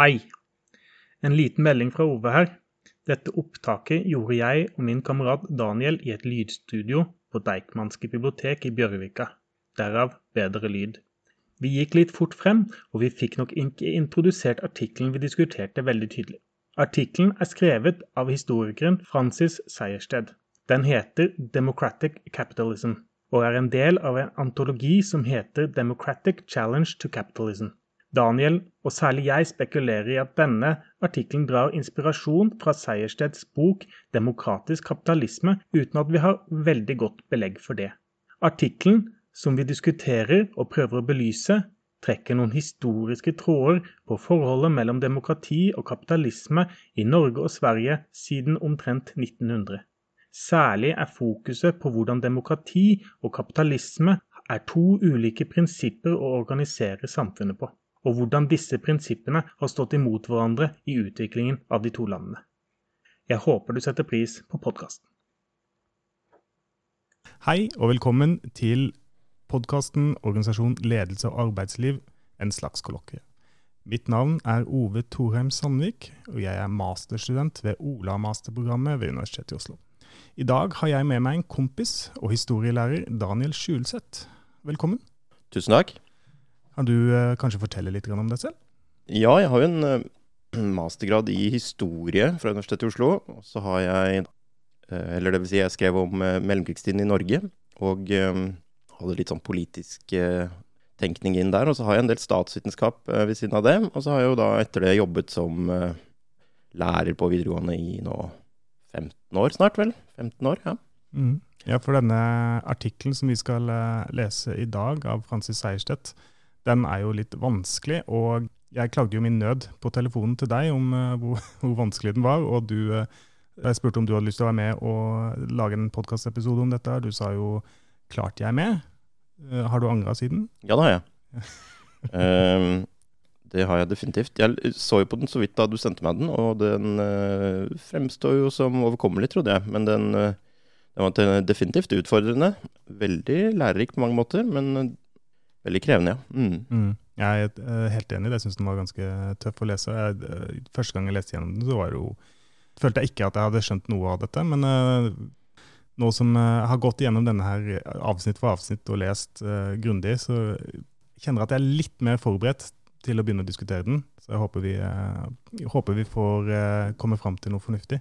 Hei. En liten melding fra Ove her. Dette opptaket gjorde jeg og min kamerat Daniel i et lydstudio på Deichmanske bibliotek i Bjørvika. Derav bedre lyd. Vi gikk litt fort frem, og vi fikk nok ikke introdusert artikkelen vi diskuterte veldig tydelig. Artikkelen er skrevet av historikeren Francis Sejersted. Den heter Democratic Capitalism, og er en del av en antologi som heter Democratic Challenge to Capitalism. Daniel, og særlig jeg, spekulerer i at denne artikkelen drar inspirasjon fra Sejersteds bok 'Demokratisk kapitalisme', uten at vi har veldig godt belegg for det. Artikkelen, som vi diskuterer og prøver å belyse, trekker noen historiske tråder på forholdet mellom demokrati og kapitalisme i Norge og Sverige siden omtrent 1900. Særlig er fokuset på hvordan demokrati og kapitalisme er to ulike prinsipper å organisere samfunnet på og hvordan disse prinsippene har stått imot hverandre i utviklingen av de to landene. Jeg håper du setter pris på podkasten. Hei og velkommen til podkasten Organisasjon ledelse og arbeidsliv, en slags kollokvie. Mitt navn er Ove Thorheim Sandvik, og jeg er masterstudent ved Ola-masterprogrammet ved Universitetet i Oslo. I dag har jeg med meg en kompis og historielærer, Daniel Skjulseth. Velkommen. Tusen takk. Kan du uh, kanskje fortelle litt om det selv? Ja, jeg har jo en uh, mastergrad i historie fra Universitetet i Oslo. Og så har jeg, uh, eller det vil si jeg skrev om mellomkrigstiden i Norge. Og hadde litt sånn politisk tenkning inn der. Og så har jeg en del statsvitenskap ved siden av det. Og så har jeg jo da etter det jobbet som lærer på videregående i nå 15 år snart, vel? 15 år, ja. Mm. Ja, for denne artikkelen som vi skal lese i dag, av Francis Seierstedt, den er jo litt vanskelig. Og jeg klagde jo min nød på telefonen til deg om uh, hvor, hvor, vanskelig den var. Og du, uh, jeg spurte om du hadde lyst til å være med og lage en podkastepisode om dette. Du sa jo 'klart jeg med'. Uh, har du angra siden? Ja, det har jeg. um, det har jeg definitivt. Jeg så jo på den så vidt da du sendte meg den, og den uh, fremstår jo som overkommelig, trodde jeg. Men den, uh, den var definitivt utfordrende. Veldig lærerik på mange måter, men Veldig krevende, ja. Mm. Mm. Jeg er eh, helt enig. Jeg syns den var ganske tøff å lese. Jeg, eh, første gang jeg leste gjennom den, så var jo, følte jeg ikke at jeg hadde skjønt noe av dette. Men uh, nå som jeg har gått igjennom denne her avsnitt for avsnitt og lest uh, grundig, så kjenner jeg at jeg er litt mer forberedt til å begynne å diskutere den. Så jeg håper vi, uh, håper vi får komme fram til noe fornuftig.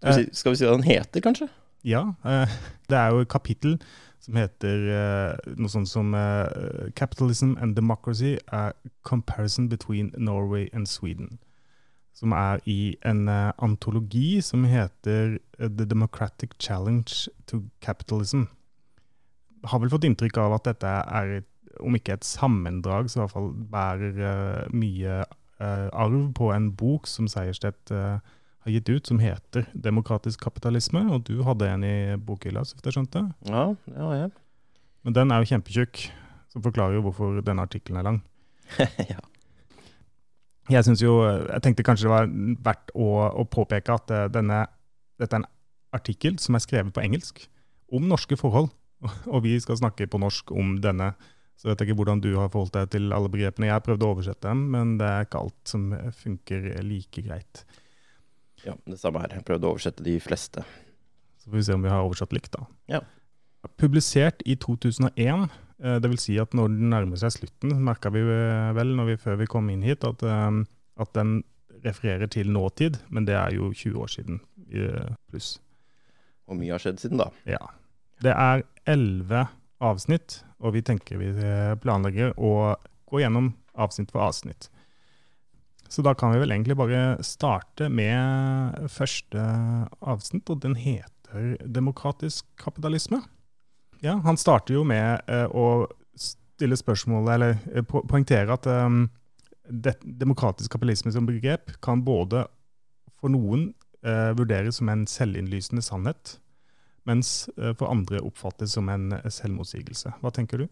Skal vi, si, skal vi si hva den heter, kanskje? Ja. det er jo et kapittel som heter uh, noe sånt som uh, 'Capitalism and Democracy a comparison between Norway and Sweden'. Som er i en antologi som heter 'The Democratic Challenge to Capitalism'. Har vel fått inntrykk av at dette er, om ikke et sammendrag, så i hvert fall bærer mye arv på en bok som Seierstedt uh, har gitt ut, som heter 'Demokratisk kapitalisme'. Og du hadde en i bokhylla, så vidt jeg skjønte? Ja, det har jeg. Men den er jo kjempetjukk, som forklarer jo hvorfor denne artikkelen er lang. ja. Jeg synes jo, jeg tenkte kanskje det var verdt å, å påpeke at uh, denne, dette er en artikkel som er skrevet på engelsk, om norske forhold. Og vi skal snakke på norsk om denne. Så jeg vet ikke hvordan du har forholdt deg til alle begrepene. Jeg har prøvd å oversette dem, men det er ikke alt som funker like greit. Ja, det samme her. Jeg prøvde å oversette de fleste. Så får vi se om vi har oversatt likt, da. Ja. Publisert i 2001. Eh, det vil si at når den nærmer seg slutten, merka vi eh, vel når vi, før vi kom inn hit, at, eh, at, den refererer til nåtid. Men det er jo 20 år siden pluss. Og mye har skjedd siden da. Ja. Det er elleve avsnitt, og vi tenker vi planlegger å gå gjennom avsnitt for avsnitt. Så da kan vi vel egentlig bare starte med første avsnitt, og den heter 'Demokratisk kapitalisme'. Ja, Han starter jo med eh, å stille spørsmålet, eller eh, po poengtere at um, det, demokratisk kapitalisme som begrep kan både for noen eh, vurderes som en selvinnlysende sannhet, mens eh, for andre oppfattes som en selvmotsigelse. Hva tenker du?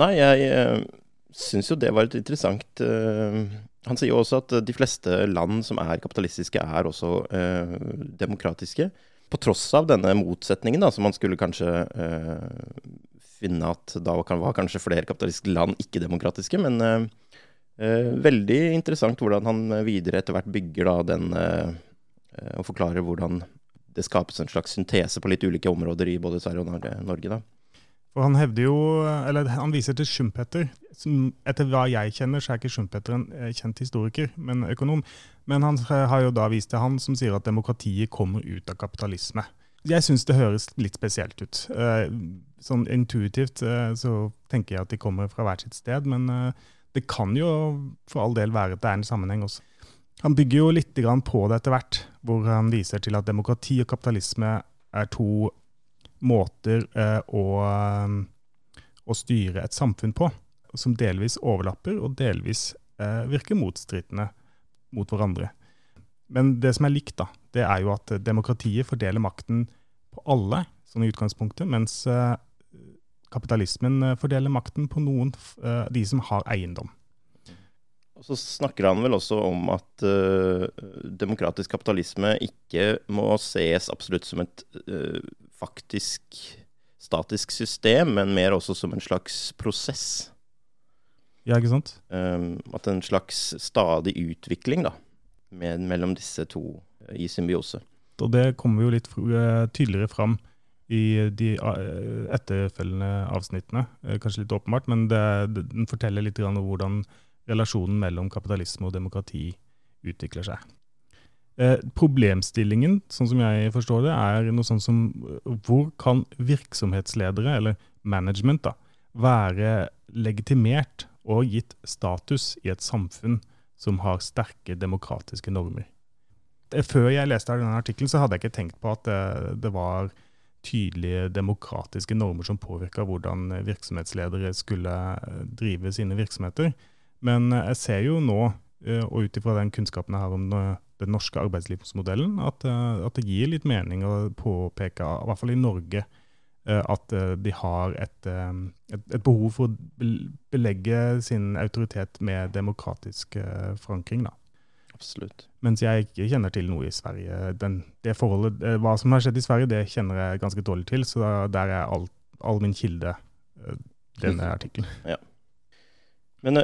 Nei, jeg uh, syns jo det var et interessant han sier også at de fleste land som er kapitalistiske, er også eh, demokratiske. På tross av denne motsetningen, da, som man skulle kanskje eh, finne at da var kanskje flere kapitalistiske land ikke demokratiske. Men eh, Eh, veldig interessant hvordan han videre etter hvert bygger da den eh, eh, Og forklarer hvordan det skapes en slags syntese på litt ulike områder i både Sverige og Norge. da. For han hevder jo, eller han viser til Schumpeter. Etter hva jeg kjenner, så er ikke Schumpeter en eh, kjent historiker, men økonom. Men han har jo da vist til han som sier at demokratiet kommer ut av kapitalisme. Jeg syns det høres litt spesielt ut. Eh, sånn intuitivt eh, så tenker jeg at de kommer fra hvert sitt sted, men det kan jo for all del være at det er en sammenheng også. Han bygger jo litt på det etter hvert, hvor han viser til at demokrati og kapitalisme er to måter eh, å, eh, å, styre et samfunn på som delvis overlapper og delvis eh, virker motstridende mot hverandre. Men det som er likt, da, det er jo at demokratiet fordeler makten på alle, sånn i utgangspunktet, mens kapitalismen fordeler makten på noen, de som har eiendom. Og Så snakker han vel også om at uh, demokratisk kapitalisme ikke må ses absolutt som et uh, faktisk statisk system, men mer også som en slags prosess. Ja, ikke sant? Um, at en slags stadig utvikling da, med, mellom disse to i symbiose. Og det kommer jo litt tydeligere fram i de etterfølgende avsnittene. Kanskje litt åpenbart, men det, den forteller litt om hvordan relasjonen mellom kapitalisme og demokrati utvikler seg. Eh, problemstillingen, sånn som jeg forstår det, er noe sånn som hvor kan virksomhetsledere, eller management, da, være legitimert og gitt status i et samfunn som har sterke demokratiske normer. Før jeg leste denne artikkelen, så hadde jeg ikke tenkt på at det, det var tydelige demokratiske normer som påvirka hvordan virksomhetsledere skulle drive sine virksomheter. Men eh, jeg ser jo nå, eh, og ut ifra den kunnskapen jeg har om den norske arbeidslivsmodellen, at, eh, at, det gir litt mening å påpeke, i hvert fall i Norge, at de har et, et, et behov for å belegge sin autoritet med demokratisk forankring. da. Absolutt. Mens jeg ikke kjenner til noe i Sverige. Den, det forholdet, Hva som har skjedd i Sverige, det kjenner jeg ganske dårlig til, så der er all, all min kilde denne artikkelen. Ja. Men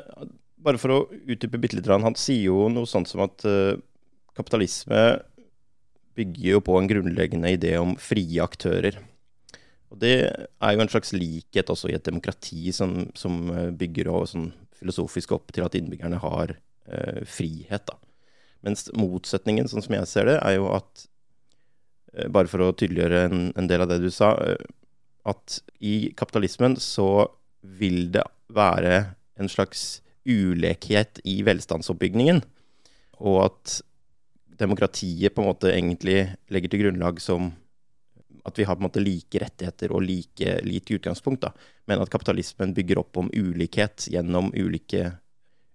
bare for å utdype bitte litt, han sier jo noe sånt som at kapitalisme bygger jo på en grunnleggende idé om frie aktører. Og det er jo en slags likhet også i et demokrati som, som eh, bygger og sånn filosofisk opp til at innbyggerne har eh, frihet. da. Mens motsetningen, sånn som jeg ser det, er jo at uh, Bare for å tydeliggjøre en, en del av det du sa, at i kapitalismen så vil det være en slags ulekhet i velstandsoppbyggingen. Og at demokratiet på en måte egentlig legger til grunnlag som at vi har på en måte like rettigheter og like lite utgangspunkt, da. Men at kapitalismen bygger opp om ulikhet gjennom ulike,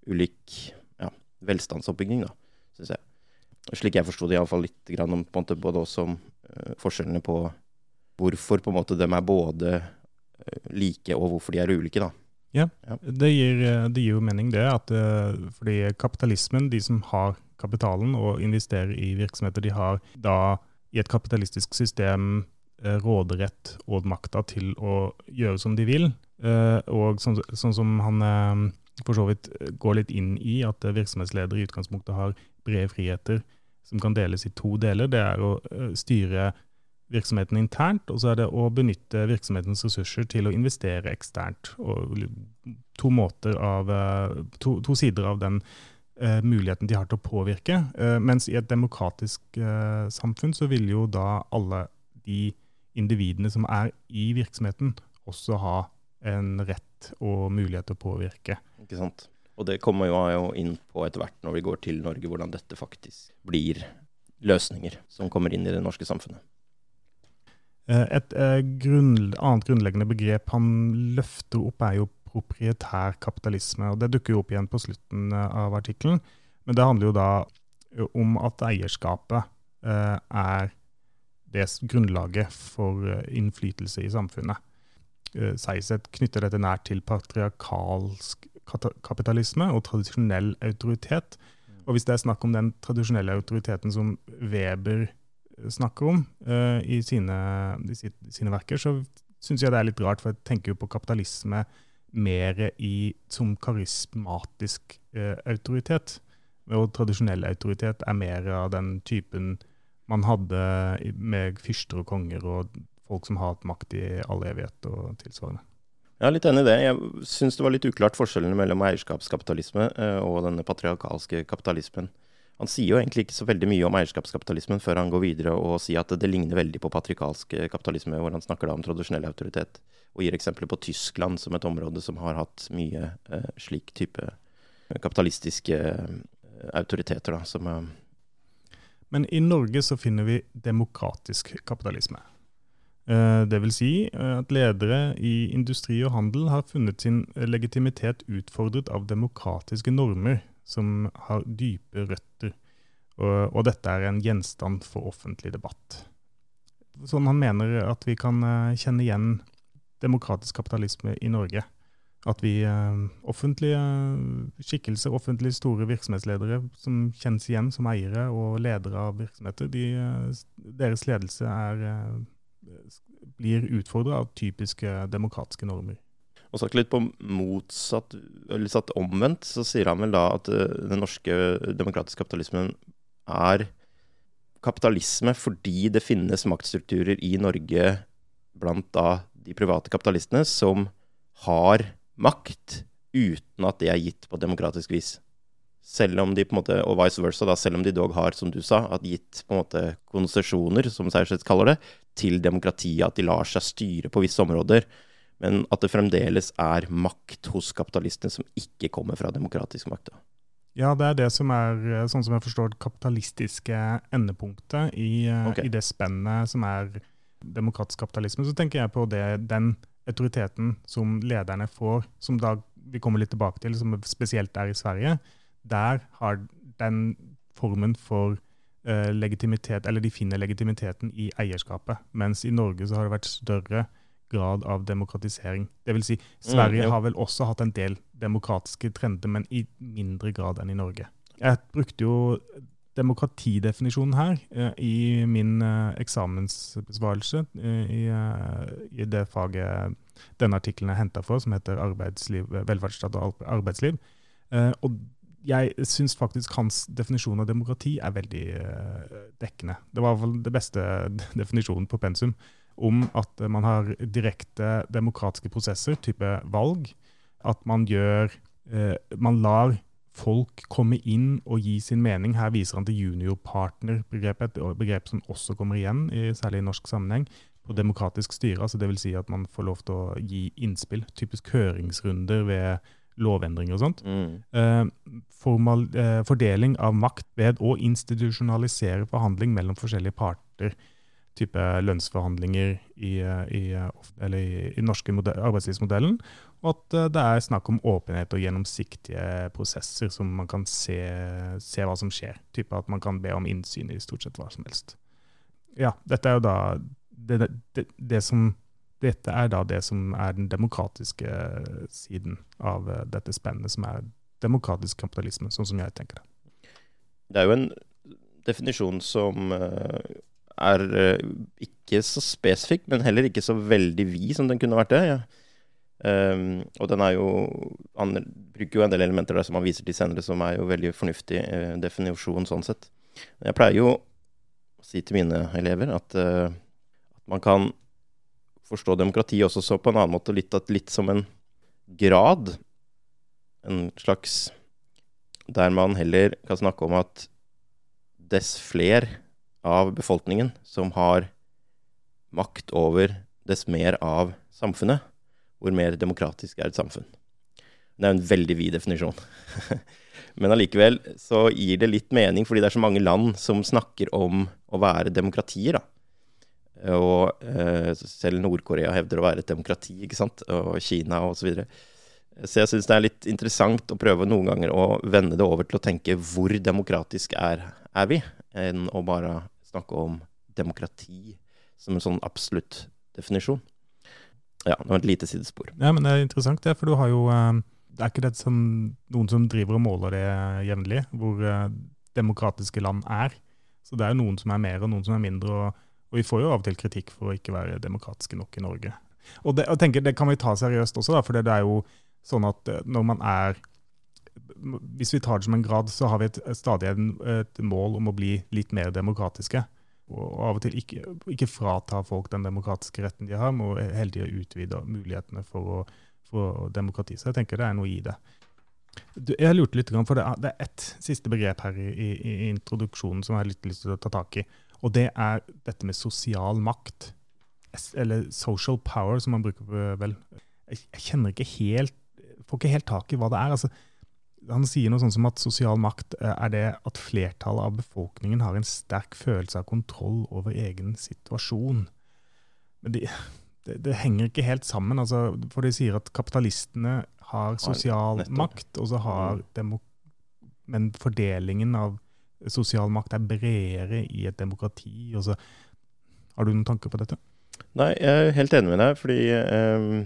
ulik ja, velstandsoppbygging, da, syns jeg. Slik jeg forsto det iallfall litt grann om på en måte både også om uh, forskjellene på hvorfor på en måte de er både uh, like og hvorfor de er ulike, da. Ja, Det, gir, det gir jo mening, det. At, uh, fordi kapitalismen, de som har kapitalen og investerer i virksomheter, de har da i et kapitalistisk system eh, råderett og makta til å gjøre som de vil. Eh, og sånn, sånn som han for så vidt går litt inn i, at virksomhetsledere i utgangspunktet har brede friheter som kan deles i to deler. Det er å styre virksomheten internt, og så er det å benytte virksomhetens ressurser til å investere eksternt. Og to, måter av, eh, to, to sider av den uh, muligheten de har til å påvirke. Uh, mens i et demokratisk uh, samfunn så vil jo da alle de individene som er i virksomheten, også ha en rett og mulighet til å påvirke. Ikke sant. Og det kommer jo inn på etter hvert når vi går til Norge, hvordan dette faktisk blir løsninger som kommer inn i det norske samfunnet. Et grunn, annet grunnleggende begrep han løfter opp, er jo proprietær kapitalisme. og Det dukker jo opp igjen på slutten eh, av artikkelen. Men det handler jo da om at eierskapet er det grunnlaget for innflytelse i samfunnet. Seiseth knytter dette nært til patriarkalsk kapitalisme og tradisjonell autoritet. Og hvis det er snakk om den tradisjonelle autoriteten som Weber snakker om eh, i, sine, i, sine, verker, så syns jeg det er litt rart, for jeg tenker jo på kapitalisme mer i, som karismatisk eh, autoritet. Og tradisjonell autoritet er mer av den typen man hadde med fyrster og konger og folk som har hatt makt i all evighet og tilsvarende. Jeg er litt enig i det. Jeg syns det var litt uklart forskjellene mellom eierskapskapitalisme eh, og denne patriarkalske kapitalismen. Han sier jo egentlig ikke så veldig mye om eierskapskapitalismen før han går videre og sier at det ligner veldig på patrikalsk kapitalisme, hvor han snakker da om tradisjonell autoritet, og gir eksempler på Tyskland som et område som har hatt mye eh, slik type kapitalistiske eh, autoriteter. da, som... Eh, Men i Norge så finner vi demokratisk kapitalisme. Eh, det vil si eh, at ledere i industri og handel har funnet sin legitimitet utfordret av demokratiske normer som har dype røtter, og, og dette er en gjenstand for offentlig debatt. Sånn han mener at vi kan uh, kjenne igjen demokratisk kapitalisme i Norge. At vi uh, offentlige skikkelser, offentlige store virksomhetsledere som kjennes igjen som eiere og ledere av virksomheter, de, uh, deres ledelse er, blir utfordra av typiske demokratiske normer. Og sagt litt på motsatt, eller satt omvendt, så sier han vel da at uh, den norske demokratiske kapitalismen er kapitalisme fordi det finnes maktstrukturer i Norge blant da de private kapitalistene som har makt uten at det er gitt på demokratisk vis. Selv om de på en måte, og vice versa, da, selv om de dog har, som du sa, at gitt på en måte konsesjoner, som Sejersted kaller det, til demokratiet, at de lar seg styre på visse områder men at det fremdeles er makt hos kapitalistene som ikke kommer fra demokratisk makt. Ja, det er det som er, eh, sånn som jeg forstår, det kapitalistiske endepunktet i, eh, okay. i det spennet som er demokratisk kapitalisme. Så tenker jeg på det, den autoriteten som lederne får, som da vi kommer litt tilbake til, som spesielt er i Sverige. Der har den formen for uh, legitimitet, eller de finner legitimiteten i eierskapet. Mens i Norge så har det vært større grad av demokratisering. Det vil si, Sverige mm, har vel også hatt en del demokratiske trender, men i mindre grad enn i Norge. Jeg brukte jo demokratidefinisjonen her eh, i min eh, eksamensbesvarelse eh, i, eh, i, det faget denne artikkelen er henta for, som heter velferdsstat og arbeidsliv. Eh, og jeg syns faktisk hans definisjon av demokrati er veldig eh, dekkende. Det var i hvert fall det beste definisjonen på pensum om at man har direkte demokratiske prosesser, type valg. At man gjør eh, Man lar folk komme inn og gi sin mening. Her viser han til juniorpartner-begrepet, et begrep som også kommer igjen, i, særlig i norsk sammenheng, på demokratisk styre. altså Dvs. Si at man får lov til å gi innspill. Typisk høringsrunder ved lovendringer og sånt. Mm. Eh, formal, eh, fordeling av makt ved å institusjonalisere forhandling mellom forskjellige parter type lønnsforhandlinger i, i, i, i norske arbeidslivsmodellen. Og at eh, det er snakk om åpenhet og gjennomsiktige prosesser, som man kan se, se, hva som skjer. Type at man kan be om innsyn i stort sett hva som helst. Ja, dette er jo da det, det, det som dette er da det som er den demokratiske siden av eh, dette spennet, som er demokratisk kapitalisme, sånn som jeg tenker det. Det er jo en definisjon som uh, er uh, ikke så spesifikk, men heller ikke så veldig vid som den kunne vært det. Ja. Um, og den er jo Han bruker jo en del elementer der som han viser til senere, som er jo veldig fornuftig uh, definisjon sånn sett. Jeg pleier jo å si til mine elever at, uh, at man kan forstå demokrati også så på en annen måte litt, litt som en grad. En slags Der man heller kan snakke om at dess fler av befolkningen som har makt over dess mer av samfunnet, hvor mer demokratisk er et samfunn. Det er en veldig vid definisjon. Men allikevel så gir det litt mening, fordi det er så mange land som snakker om å være demokratier. da. Og eh, selv Nord-Korea hevder å være et demokrati, ikke sant? og Kina osv. Så, videre. så jeg syns det er litt interessant å prøve noen ganger å vende det over til å tenke hvor demokratisk er, er vi, enn å bare snakke om demokrati som en sånn absolutt definisjon. Ja, det var et lite sidespor. Ja, men Det er interessant, det, for du har jo eh, Det er ikke det som noen som driver og måler det jevnlig, hvor eh, demokratiske land er. Så det er jo noen som er mer, og noen som er mindre. Og, og vi får jo av og til kritikk for å ikke være demokratiske nok i Norge. Og det, jeg tenker, det kan vi ta seriøst også, da, for det er jo sånn at eh, når man er Hvis vi tar det som en grad, så har vi et, stadig et mål om å bli litt mer demokratiske. Og av og til ikke, ikke frata folk den demokratiske retten de har, men tida utvide mulighetene for, å, for demokrati. Så jeg tenker det er noe i det. Jeg lurte litt, for Det er, det ett siste begrep her i, i, i, introduksjonen som jeg har litt lyst til å ta tak i. Og det er dette med sosial makt. Eller social power, som man bruker vel. Jeg, jeg kjenner ikke helt Får ikke helt tak i hva det er. altså han sier noe sånn som at sosial makt eh, er det at flertallet av befolkningen har en sterk følelse av kontroll over egen situasjon. Men det, det, det henger ikke helt sammen. Altså, for de sier at kapitalistene har sosial makt, og så har mm. demo, Men fordelingen av sosial makt er bredere i et demokrati. Og så, har du noen tanker på dette? Nei, jeg er helt enig med deg. fordi um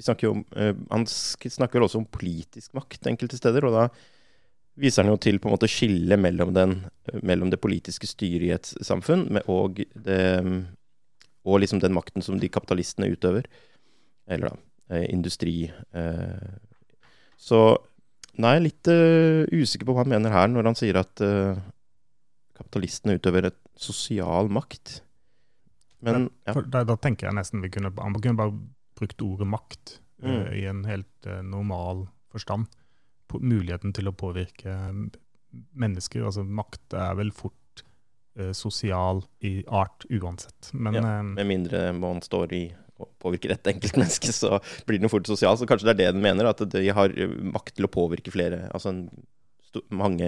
snakker om, uh, Han snakker også om politisk makt enkelte steder. og da viser han jo til på en måte skillet mellom, mellom det politiske styret i et samfunn og, det, og liksom den makten som de kapitalistene utøver. Eller da eh, industri. Eh. Så nei, litt usikker på hva han mener her når han sier at kapitalistene utøver et sosial makt. Men, ja. da, da, tenker jeg nesten vi kunne, han kunne bare brukt ordet makt eh, mm. i en helt uh, normal forstand. På muligheten til å påvirke mennesker. Altså makt er vel fort uh, sosial i art uansett. Men, ja, med mindre man står i å påvirke ett enkeltmenneske, så blir det fort sosial. Så kanskje det er det den mener, at de har makt til å påvirke flere. altså en mange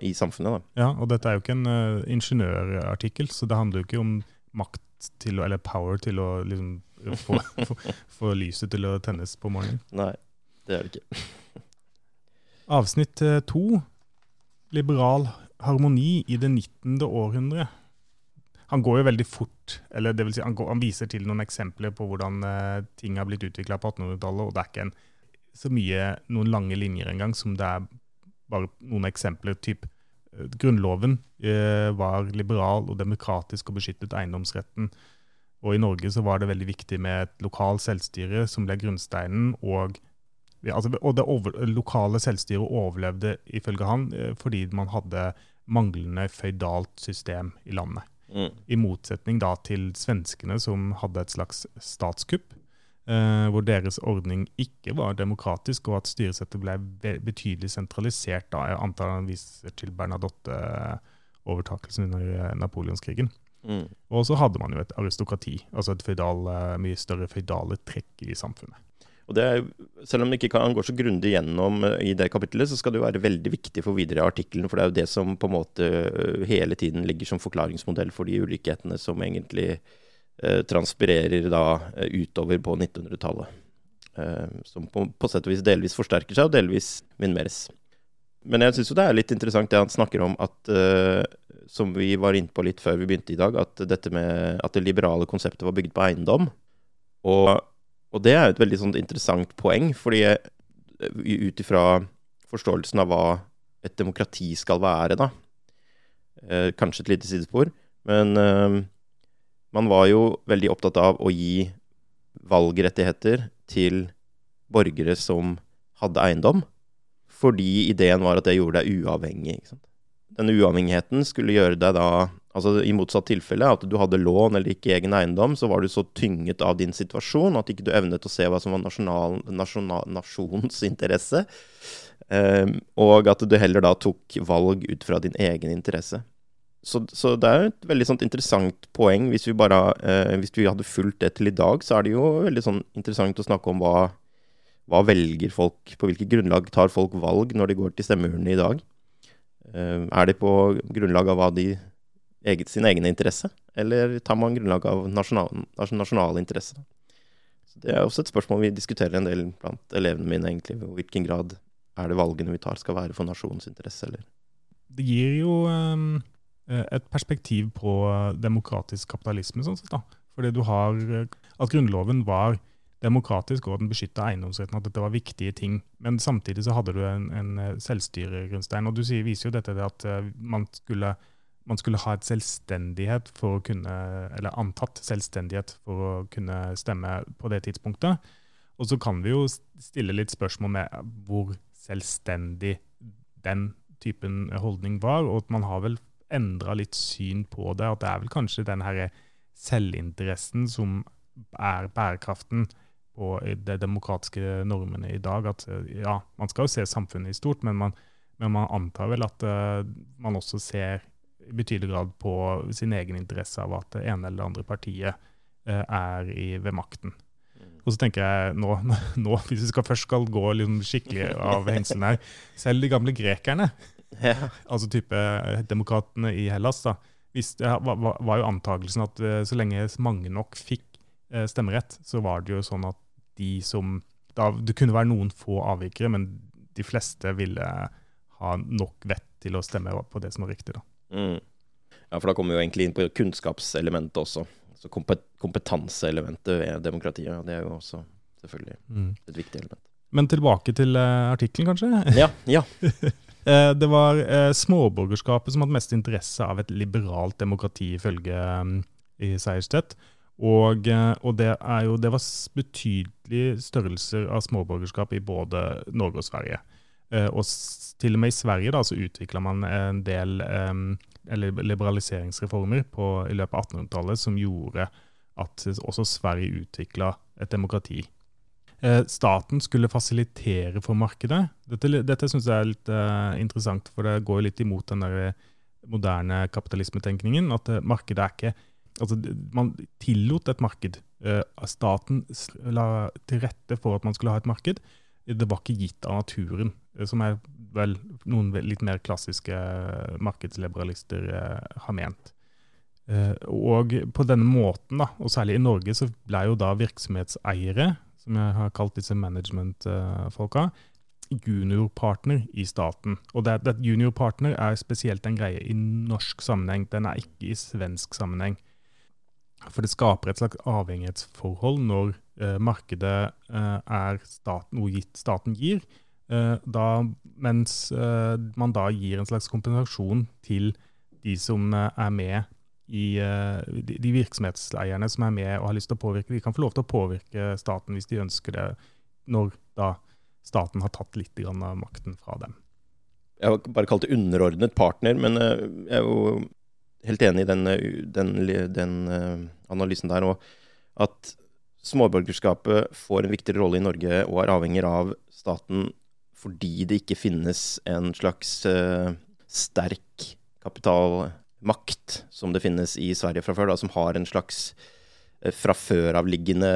i samfunnet. Da. Ja, og dette er jo ikke en uh, ingeniørartikkel, så det handler jo ikke om makt til eller power til å liksom få, få, få, lyset til å tennes på morgenen. Nei, det er det ikke. Avsnitt eh, to. Liberal harmoni i det 19. århundre. Han går jo veldig fort, eller det vil si, han, går, han viser til noen eksempler på hvordan uh, ting har blitt utvikla på 1800-tallet, og det er ikke en, så mye noen lange linjer engang som det er bare noen eksempler. typ uh, Grunnloven eh, var liberal og demokratisk og beskyttet eiendomsretten. Og i Norge så var det veldig viktig med et lokalt selvstyre som ble grunnsteinen. Og, altså, og det over, lokale selvstyret overlevde ifølge han eh, fordi man hadde manglende føydalt system i landet. Mm. I motsetning da til svenskene, som hadde et slags statskupp. Eh, hvor deres ordning ikke var demokratisk, og at styresettet ble betydelig sentralisert. da, Jeg antar han viser til Bernadotte-overtakelsen under eh, napoleonskrigen. Mm. Og så hadde man jo et aristokrati, altså et feudal, eh, mye større føydale trekk i samfunnet. Og det er, Selv om det ikke kan gå så grundig gjennom eh, i det kapittelet, så skal det jo være veldig viktig for videre i artikkelen. For det er jo det som på en måte eh, hele tiden ligger som forklaringsmodell for de ulikhetene som egentlig eh, transpirerer da utover på 1900-tallet. Eh, som på, på sett og vis delvis forsterker seg, og delvis minimeres. Men jeg syns jo det er litt interessant det han snakker om at uh, som vi var inne på litt før vi begynte i dag, at, dette med, at det liberale konseptet var bygd på eiendom. Og, og det er jo et veldig sånn interessant poeng, fordi ut ifra forståelsen av hva et demokrati skal være, da uh, Kanskje et lite sidespor, men uh, man var jo veldig opptatt av å gi valgrettigheter til borgere som hadde eiendom, fordi ideen var at det gjorde deg uavhengig. ikke sant? denne uavhengigheten skulle gjøre deg da altså I motsatt tilfelle, at du hadde lån eller ikke egen eiendom, så var du så tynget av din situasjon at ikke du evnet å se hva som var nasjonal, nasjonal, nasjonens interesse. Um, og at du heller da tok valg ut fra din egen interesse. Så, så det er et veldig sånt interessant poeng. Hvis vi, bare, uh, hvis vi hadde fulgt det til i dag, så er det jo veldig sånn interessant å snakke om hva, hva velger folk På hvilket grunnlag tar folk valg når de går til stemmeurnene i dag? Eh, er det på grunnlag av hva de eget, sin egen interesse, eller tar man grunnlag av nasjonal, nasjonal interesse? Det er også et spørsmål vi diskuterer en del blant elevene mine, egentlig. I hvilken grad er det valgene vi tar, skal være for nasjonens interesse, eller? Det gir jo um, et perspektiv på demokratisk kapitalisme, sånn sett. da. Fordi du har At Grunnloven var demokratisk, og den beskytta eiendomsretten, at dette var viktige ting. Men samtidig så hadde du en, en eh, selvstyregrunnstein. Og du sier, viser jo dette at eh, man skulle man skulle ha et selvstendighet for å kunne, eller antatt selvstendighet for å kunne stemme på det tidspunktet. Og så kan vi jo stille litt spørsmål med hvor selvstendig den typen holdning var, og at man har vel endra litt syn på det. At det er vel kanskje den herre selvinteressen som er bærekraften på de demokratiske normene i dag. At ja, man skal jo se samfunnet i stort, men man, men man antar vel at uh, man også ser i betydelig grad på sin egen interesse av at det ene eller det andre partiet uh, er i, ved makten. Mm. Og så tenker jeg nå, nå, hvis vi skal først skal gå liksom skikkelig av hengselen her Selv de gamle grekerne, ja. altså type demokratene i Hellas, da, det var, var jo antakelsen at så lenge mange nok fikk stemmerett, så var det jo sånn at de som da, Det kunne være noen få avvikere, men de fleste ville ha nok vett til å stemme på det som var riktig. da. Mm. Ja, for da kommer vi jo egentlig inn på kunnskapselementet også. Så kompetanseelementet ved demokratiet. Det er jo også selvfølgelig mm. et viktig element. Men tilbake til uh, artikkelen, kanskje? Ja. ja. uh, det var uh, småborgerskapet som hadde mest interesse av et liberalt demokrati, ifølge um, i Seierstedt. Og, og, det, jo, det var betydelige størrelser av småborgerskap i både Norge og Sverige. og til og med i Sverige da, så utvikla man en del liberaliseringsreformer på, i løpet av 1800-tallet som gjorde at også Sverige utvikla et demokrati. Eh, staten skulle fasilitere for markedet. Dette, dette syns jeg er litt interessant, for det går litt imot den der moderne kapitalismetenkningen. At markedet er ikke Altså, man tillot et marked. Uh, staten la til rette for at man skulle ha et marked. Det var ikke gitt av naturen, som er vel noen litt mer klassiske markedsliberalister eh, har ment. Eh, og på denne måten, da, og særlig i Norge, så ble jo da virksomhetseiere, som jeg har kalt disse management-folka, juniorpartner i staten. Og det, det juniorpartner er spesielt en greie i norsk sammenheng, den er ikke i svensk sammenheng. For det skaper et slags avhengighetsforhold når eh, markedet eh, er staten, noe gitt staten gir, Eh, da, mens eh, man da gir en slags kompensasjon til de som eh, er med i de virksomhetseierne som er med og har lyst til å påvirke. De kan få lov til å påvirke staten hvis de ønsker det, når da staten har tatt litt av makten fra dem. Jeg har bare kalt det underordnet partner, men jeg er jo helt enig i den, den, den analysen der. Og at småborgerskapet får en viktigere rolle i Norge og er avhengig av staten fordi det ikke finnes en slags uh, sterk kapitalmakt som det finnes i Sverige fra før, da, som har en slags fra før avliggende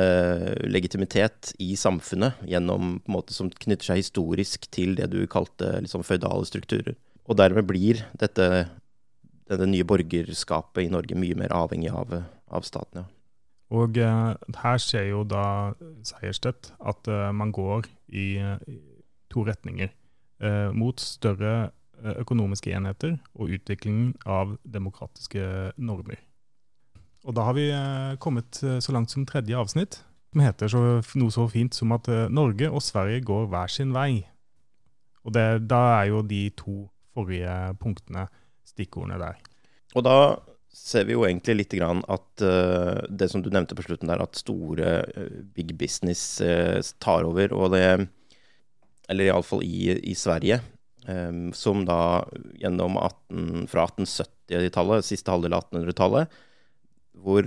legitimitet i samfunnet, gjennom på en måte som knytter seg historisk til det du kalte liksom føydale strukturer. Og dermed blir dette, dette nye borgerskapet i Norge mye mer avhengig av, av staten. ja. Og uh, her ser jo da Seierstedt at uh, man går i, to retninger. Eh, mot større eh, økonomiske enheter og utviklingen av demokratiske normer. Og da har vi eh, kommet så langt som tredje avsnitt, som heter så, noe så fint som at Norge og Sverige går hver sin vei. Og det, da er jo de to forrige punktene stikkordene der. Og da ser vi jo egentlig litt grann at uh, det som du nevnte på slutten der, at store uh, big business uh, tar over. Og det eller iallfall i, i Sverige, um, som da gjennom 18, fra 1870-tallet, siste halvdel av 1800-tallet, hvor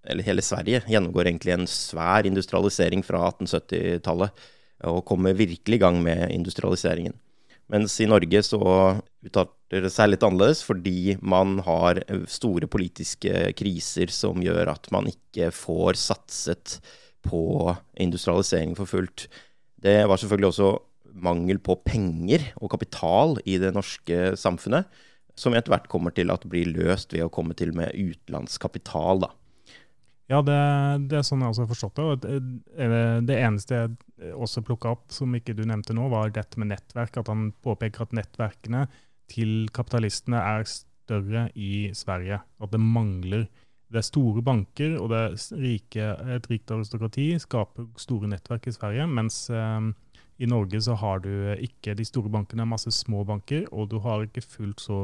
Eller hele Sverige gjennomgår egentlig en svær industrialisering fra 1870-tallet, og kommer virkelig i gang med industrialiseringen. Mens i Norge så uttaler det seg litt annerledes, fordi man har store politiske kriser som gjør at man ikke får satset på industrialisering for fullt. Det var selvfølgelig også mangel på penger og kapital i det norske samfunnet, som etter hvert kommer til at blir løst ved å komme til med utenlandskapital. da. Ja, det, det, er sånn jeg også har forstått det. Det eneste jeg også plukka opp, som ikke du nevnte nå, var dette med nettverk. At han påpeker at nettverkene til kapitalistene er større i Sverige. At det mangler det er store banker og det rike, et rikt aristokrati skaper store nettverk i Sverige, mens eh, I Norge så har du ikke de store bankene, masse små banker, og du har ikke fullt så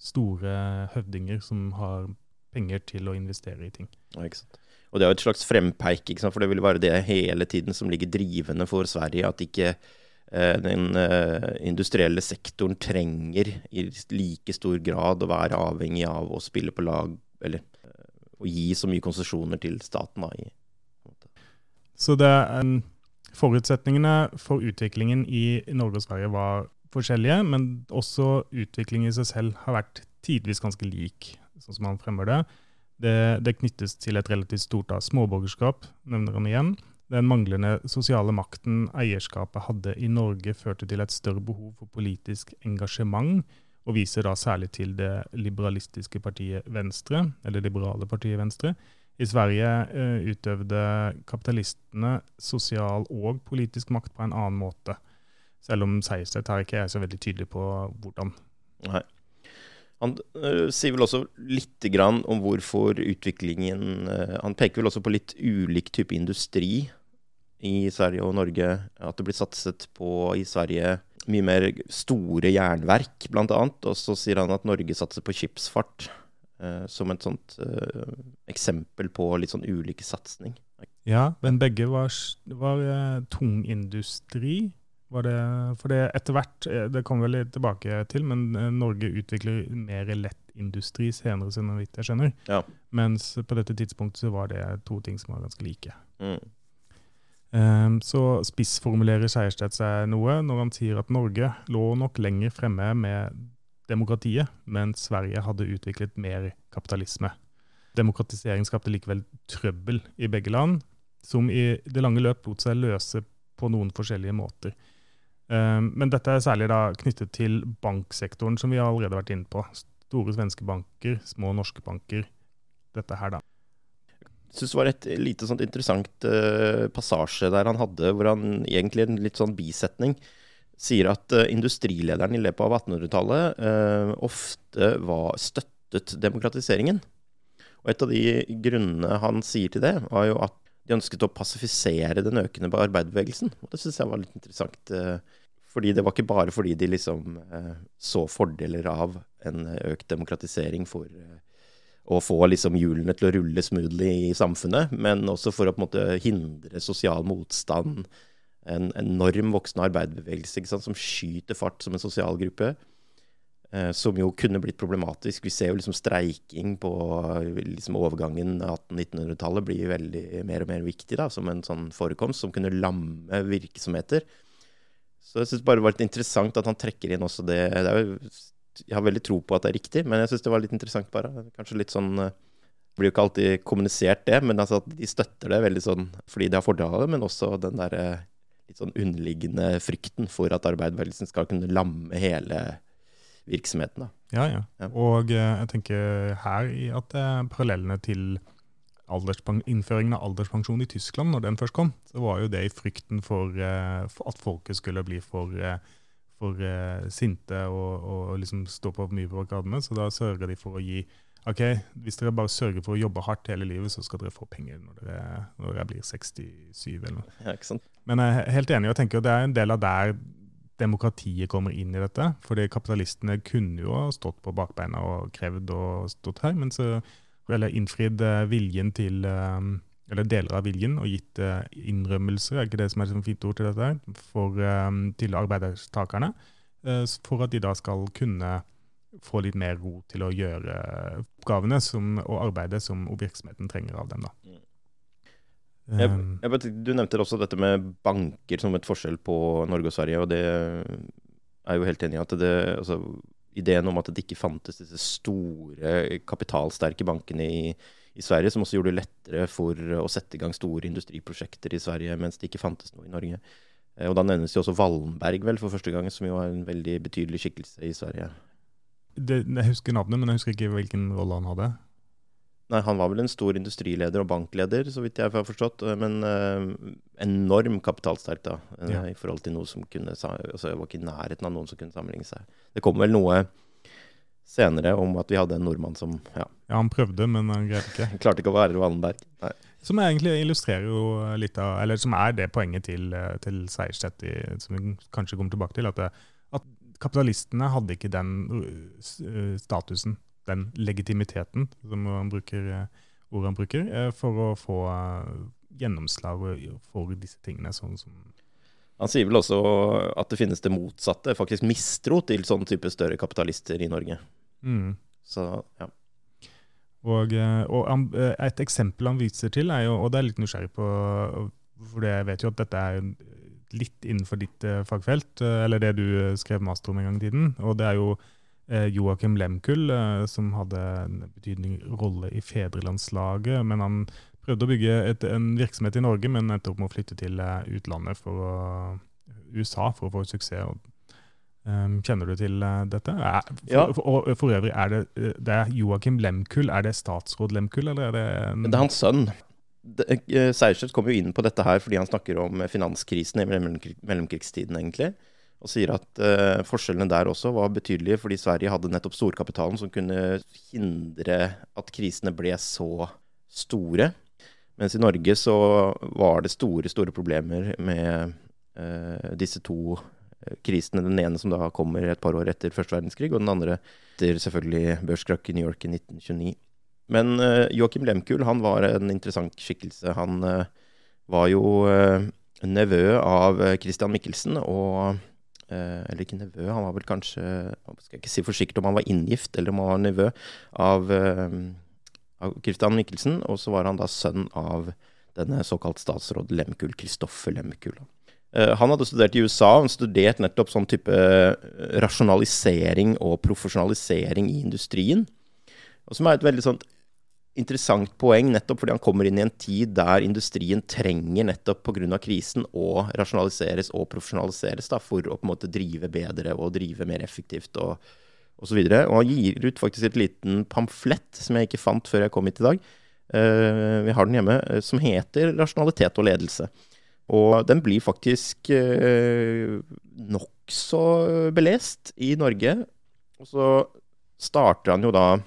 store høvdinger som har penger til å investere i ting. Ja, ikke sant. Og det er jo et slags frempeik, for det vil være det hele tiden som ligger drivende for Sverige. At ikke eh, den eh, industrielle sektoren trenger i like stor grad å være avhengig av å spille på lag, eller eh, å gi så mye konsesjoner til staten. Da, Så det, forutsetningene for utviklingen i Norge og Sverige var forskjellige, men også utviklingen i seg selv har vært tidvis ganske lik, sånn som han fremmer det. Det, det knyttes til et relativt stort da, småborgerskap, nevner han igjen. Den manglende sosiale makten eierskapet hadde i Norge, førte til et større behov for politisk engasjement, og viser da særlig til det liberalistiske partiet Venstre, eller liberale partiet Venstre. I Sverige eh, utøvde kapitalistene sosial og politisk makt på en annen måte. Selv om Seierstedt her ikke er så veldig tydelig på hvordan. Nei. Han uh, sier vel også litt grann om hvorfor utviklingen uh, Han peker vel også på litt ulik type industri i Sverige og Norge. At det blir satset på i Sverige mye mer store jernverk, bl.a. Og så sier han at Norge satser på skipsfart uh, som et sånt eksempel på litt sånn ulik satsing. Ja, men begge var, var tung industri. Var det, for det etter hvert, eh, det kommer vel tilbake til, men eh, Norge utvikler mer lettindustri senere, så vidt jeg skjønner. Ja. Mens på dette tidspunktet så var det to ting som var ganske like. Mm. Um, så spissformulerer Seierstedt seg noe når han sier at Norge lå nok lenger fremme med demokratiet, mens Sverige hadde utviklet mer kapitalisme. Demokratisering skapte likevel trøbbel i begge land, som i det lange løp lot seg løse på noen forskjellige måter. Ehm, men dette er særlig knyttet til banksektoren, som vi har allerede vært inne på. Store svenske banker, små norske banker. Dette her, da. Jeg syns det var et lite sånt interessant uh, passasje der han hadde, hvor han egentlig en litt sånn bisetning sier at uh, industrilederen i løpet av 1800-tallet uh, eh, ofte var støttet demokratiseringen. Og et av de grunnene han sier til det, var jo at de ønsket å pasifisere den økende arbeiderbevegelsen. Og det syns jeg var litt interessant. Uh, fordi det var ikke bare fordi de liksom eh, så fordeler av en økt demokratisering for eh, å få liksom hjulene til å rulle smoothly i samfunnet, men også for å på en måte hindre sosial motstand. En enorm voksende arbeiderbevegelse som skyter fart som en sosial gruppe. Eh, som jo kunne blitt problematisk. Vi ser jo liksom streiking på liksom overgangen 1800-1900-tallet blir veldig mer og mer viktig da, som en sånn forekomst som kunne lamme virksomheter. Så jeg syns bare det var litt interessant at han trekker inn også det. det jo, jeg har veldig tro på at det er riktig, men jeg syns det var litt interessant bare. Kanskje litt sånn Det blir jo ikke alltid kommunisert det, men altså at de støtter det veldig sånn fordi de har fordel av det, men også den der litt sånn underliggende frykten for at arbeiderbevegelsen skal kunne lamme hele virksomheten. da. Ja, ja. ja. Og eh, jeg tenker her at parallellene til innføringen av alderspensjon i Tyskland, når den først kom, så var jo det i frykten for, uh, for at folket skulle bli for, uh, for uh, sinte og, og, liksom stå på mye på barrikadene. Så da sørger de for å gi OK, hvis dere bare sørger for å jobbe hardt hele livet, så skal dere få penger når dere, når dere blir 67 eller noe. Ja, ikke sant? Men jeg er helt enig, og tenker det er en del av der demokratiet kommer inn i dette. Fordi kapitalistene kunne jo ha stått på bakbeina og krevd og stått her, men så eller innfridd eh, viljen til eh, eller deler av viljen og gitt uh, innrømmelser, er ikke det som er et fint ord til dette, for, til arbeidstakerne, for at de da skal kunne få litt mer ro til å gjøre oppgavene som, og arbeidet som virksomheten trenger av dem. da. Mm. Jeg, jeg, du nevnte også dette med banker som et forskjell på Norge og Sverige. og det er jo helt enig i at det, altså, ideen om at det ikke fantes disse store, kapitalsterke bankene i, i, Sverige, som også gjorde det lettere for å sette i gang store industriprosjekter i Sverige, mens det ikke fantes noe i Norge. Eh, og Da nevnes jo også Wallenberg vel for første gang, som jo er en veldig betydelig skikkelse i Sverige. Det, jeg husker navnet, men jeg husker ikke hvilken rolle han hadde. Nei, han var vel en stor industrileder og bankleder, så vidt jeg har forstått. Eh, men uh, enorm kapitalsterk, da. Uh, ja. I forhold til noe som kunne altså, Jeg var ikke i nærheten av noen som kunne sammenligne seg. Det kom vel noe senere om at vi hadde en nordmann som Ja, ja han prøvde, men han greide ikke. Klarte ikke å være Wallenberg. Nei. Som egentlig illustrerer jo litt av, eller som er det poenget til, til Seierstedt, som vi kanskje kommer tilbake til. At, det, kapitalistene hadde ikke den statusen, den legitimiteten, som han bruker, ordet han bruker, for å få gjennomslag for disse tingene. sånn som han sier vel også at det finnes det motsatte, faktisk mistro til sånn type større kapitalister i Norge. Mm. Så, ja. Og, eh, og, eh, et eksempel han viser til, er jo, og det er litt nysgjerrig på For jeg vet jo at dette er litt innenfor ditt fagfelt, eller det du skrev master om en gang i tiden. Og det er jo Joakim Lemkull, som hadde en betydning rolle i fedrelandslaget. Men han prøvde å bygge et, en virksomhet i Norge, men endte opp med å flytte til utlandet for å, USA for å få suksess. Um, kjenner du til dette? Er, for, ja. for, for, øvrig, er det, eh, det er Joakim Lemkull. Er det statsråd Lemkull, eller er det. Det er hans sønn. Sejersted kommer jo inn på dette her fordi han snakker om finanskrisen i mellomkrigstiden, egentlig. Og sier at uh, forskjellene der også var betydelige, fordi Sverige hadde nettopp storkapitalen som kunne hindre at krisene ble så store. Mens i Norge så var det store, store problemer med disse to krisene. Den ene som da kommer et par år etter første verdenskrig, og den andre etter selvfølgelig børskrakk i New York i 1929. Men uh, Joakim Lemkuhl han var en interessant skikkelse. Han uh, var jo uh, nevø av Christian Michelsen, og Eller ikke nevø, han var vel kanskje Skal jeg ikke si for sikkert om han var inngift, eller om han var nevø av, av Christian Michelsen. Og så var han da sønn av denne såkalt statsråd Lemkul, Kristoffer Lemkul. Eh, han hadde studert i USA, han studerte nettopp sånn type eh, rasjonalisering og profesjonalisering i industrien. Og som er et veldig sånt interessant poeng, nettopp fordi han kommer inn i en tid der industrien trenger nettopp pga. krisen å rasjonaliseres og profesjonaliseres da, for å på en måte drive bedre og drive mer effektivt og osv. Og, og han gir ut faktisk et liten pamflett som jeg ikke fant før jeg kom hit i dag. Uh, vi har den hjemme, som heter 'Rasjonalitet og ledelse'. Og den blir faktisk uh, nokså belest i Norge. Og så starter han jo da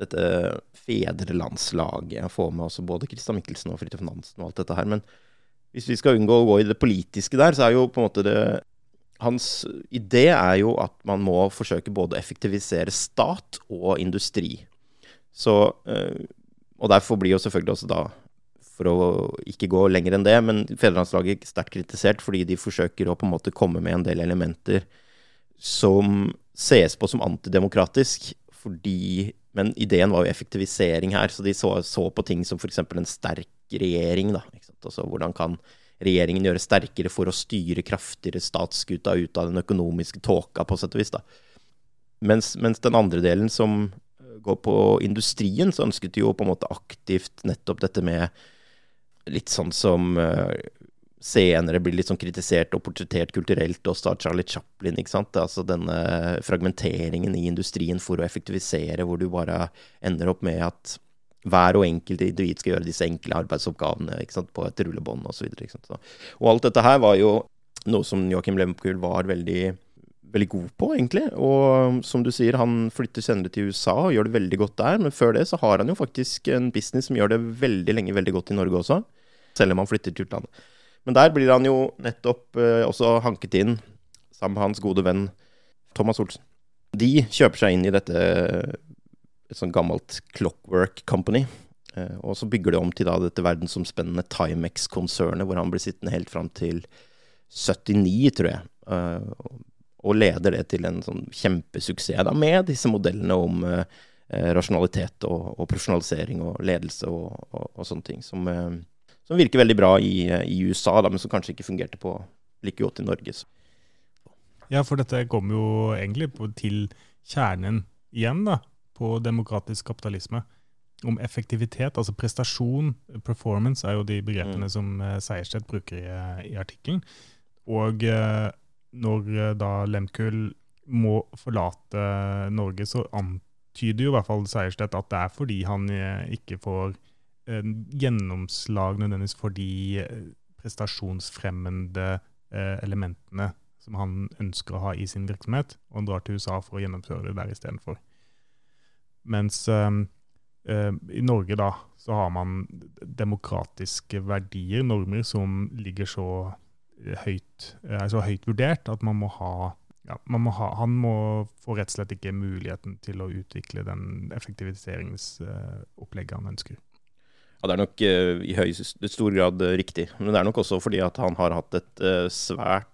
dette fedrelandslaget. Få med også både Christian Michelsen og Fridtjof Nansen og alt dette her. Men hvis vi skal unngå å gå i det politiske der, så er jo på en måte det Hans idé er jo at man må forsøke både å effektivisere stat og industri. Så eh, Og derfor blir jo selvfølgelig også da for å ikke gå lenger enn det. Men fedrelandslaget er sterkt kritisert fordi de forsøker å på en måte komme med en del elementer som ses på som antidemokratisk. Fordi, men ideen var jo effektivisering her, så de så, så på ting som f.eks. en sterk regjering. da, Altså Hvordan kan regjeringen gjøre sterkere for å styre kraftigere statsskuta ut av den økonomiske tåka, på sett og vis. da. Mens, mens den andre delen, som går på industrien, så ønsket de jo på en måte aktivt nettopp dette med litt sånn som uh, senere blir litt sånn kritisert og portrettert kulturelt også av Charlie Chaplin. ikke sant? Altså denne fragmenteringen i industrien for å effektivisere, hvor du bare ender opp med at hver og enkelt individ skal gjøre disse enkle arbeidsoppgavene ikke sant? på et rullebånd osv. Og, og alt dette her var jo noe som Joakim Lemkuhl var veldig veldig god på, egentlig. Og som du sier, han flytter senere til USA og gjør det veldig godt der. Men før det så har han jo faktisk en business som gjør det veldig lenge veldig godt i Norge også selv om han flytter til utlandet. Men der blir han jo nettopp eh, også hanket inn sammen med hans gode venn Thomas Olsen. De kjøper seg inn i dette et sånt gammelt Clockwork Company. Eh, og så bygger de om til da dette verdensomspennende Timex-konsernet, hvor han blir sittende helt fram til 79, tror jeg. Eh, og leder det til en sånn kjempesuksess da, med disse modellene om eh, rasjonalitet og, og, profesjonalisering og ledelse og, og, og sånne ting. Som, eh, som virker veldig bra i, i USA, da, men som kanskje ikke fungerte på like godt i Norge. Så. Ja, for dette kommer jo egentlig på, til kjernen igjen da, på demokratisk kapitalisme. Om effektivitet, altså prestasjon, performance, er jo de begrepene mm. som Seierstedt bruker i, i artikkelen. Og når da Lemkuhl må forlate Norge, så antyder jo i hvert fall Seierstedt at det er fordi han ikke får gjennomslag nødvendigvis for de eh, prestasjonsfremmende eh, elementene som han ønsker å ha i sin virksomhet, og han drar til USA for å gjennomføre det der istedenfor. Mens eh, I Norge da, så har man demokratiske verdier, normer, som ligger så høyt, er så høyt vurdert at man må ha, ja, må ha Han må få rett og slett ikke muligheten til å utvikle den effektiviseringsopplegget han ønsker. Det er nok uh, i høy, stor grad uh, riktig. Men det er nok også fordi at han har hatt et uh, svært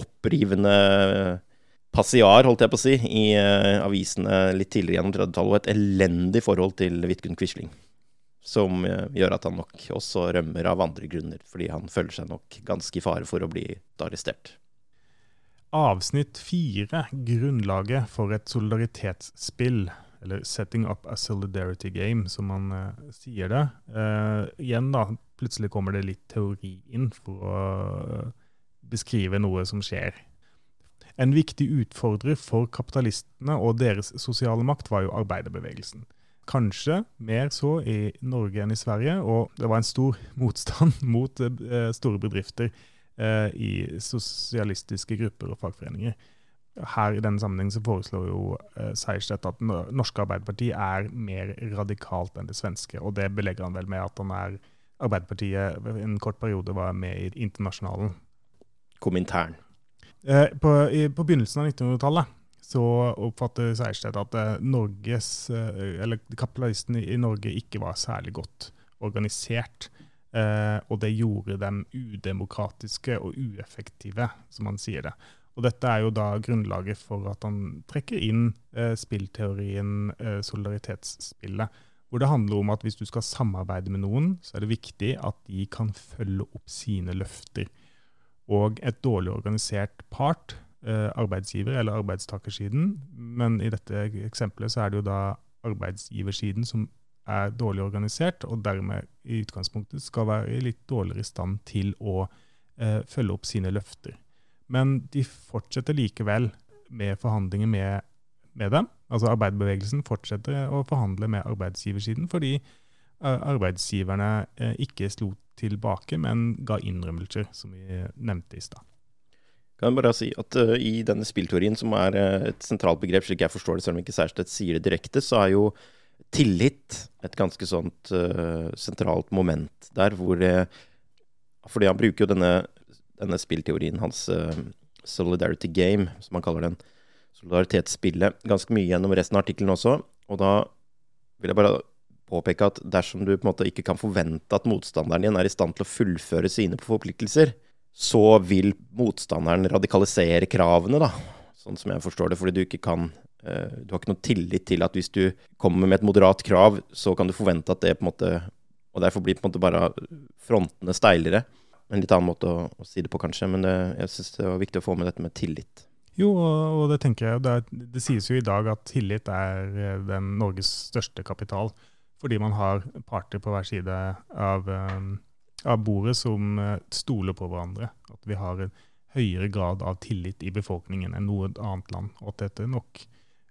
opprivende passiar, holdt jeg på å si, i avisene litt tidligere gjennom 30-tallet, og et elendig forhold til Vidkun Quisling. Som gjør at han nok også rømmer av andre grunner, fordi han føler seg nok ganske i fare for å bli arrestert. Avsnitt fire, grunnlaget for et solidaritetsspill eller 'setting up a solidarity game', som man uh, sier det. Uh, igjen, da, plutselig kommer det litt teori inn for å uh, beskrive noe som skjer. En viktig utfordrer for kapitalistene og deres sosiale makt var jo arbeiderbevegelsen. Kanskje mer så i Norge enn i Sverige, og det var en stor motstand mot store bedrifter i sosialistiske grupper og fagforeninger her i denne sammenheng så foreslår jo uh, Seierstedt at norske Arbeiderparti er mer radikalt enn det svenske. Og det belegger han vel med at han er Arbeiderpartiet en kort periode var med i Internasjonalen. Komintern. Uh, på, i, på, begynnelsen av 1900-tallet så oppfatter Seierstedt at uh, Norges, eller kapitalistene i Norge ikke var særlig godt organisert. og det gjorde dem udemokratiske og ueffektive, som han sier det. Og dette er jo da grunnlaget for at han trekker inn eh, spillteorien eh, solidaritetsspillet. Hvor det handler om at hvis du skal samarbeide med noen, så er det viktig at de kan følge opp sine løfter. Og et dårlig organisert part, eh, arbeidsgiver eller arbeidstakersiden, men i dette eksempelet så er det jo da arbeidsgiversiden som er dårlig organisert, og dermed i utgangspunktet skal være i litt dårligere stand til å eh, følge opp sine løfter. Men de fortsetter likevel med forhandlinger med, med dem. Altså arbeiderbevegelsen fortsetter å forhandle med arbeidsgiversiden fordi eh, arbeidsgiverne eh, ikke slo tilbake, men ga innrømmelser, som vi nevnte i stad. Kan jeg bare si at uh, I denne spillteorien, som er uh, et sentralt begrep, slik jeg forstår det, selv om ikke Seierstedt sier det direkte, så er jo tillit et ganske sånt uh, sentralt moment der, hvor Fordi han bruker jo denne denne spillteorien hans, uh, Solidarity Game, som han kaller den, solidaritetsspillet, ganske mye gjennom resten av artikkelen også. Og da vil jeg bare påpeke at dersom du på en måte ikke kan forvente at motstanderen din er i stand til å fullføre sine forpliktelser, så vil motstanderen radikalisere kravene, da. Sånn som jeg forstår det, fordi du ikke kan uh, Du har ikke noe tillit til at hvis du kommer med et moderat krav, så kan du forvente at det på en måte Og derfor blir på en måte bare frontene steilere en litt annen måte å, å si det på, kanskje. Men det, jeg syns det var viktig å få med dette med tillit. Jo, og det tenker jeg. Det, det, sies jo i dag at tillit er eh, den Norges største kapital. Fordi man har parter på hver side av, um, av bordet som uh, stoler på hverandre. At vi har en høyere grad av tillit i befolkningen enn noe annet land. Og at dette nok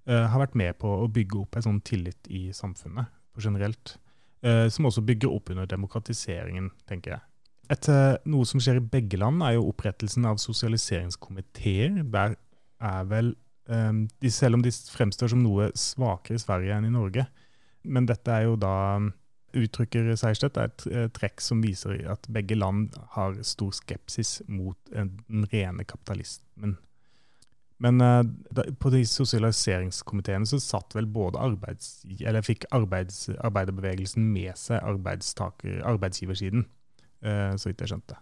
uh, har vært med på å bygge opp en sånn tillit i samfunnet generelt. Uh, som også bygger opp under demokratiseringen, tenker jeg. Etter noe som skjer i begge land, er jo opprettelsen av sosialiseringskomiteer. Der er vel um, de, Selv om de fremstår som noe svakere i Sverige enn i Norge. Men dette er jo da uttrykker Seierstedt, er et, et trekk som viser at begge land har stor skepsis mot den rene kapitalismen. Men uh, da, på de sosialiseringskomiteene så satt vel både arbeids, eller fikk arbeids, arbeiderbevegelsen med seg arbeidsgiversiden. Eh, så vidt jeg skjønte.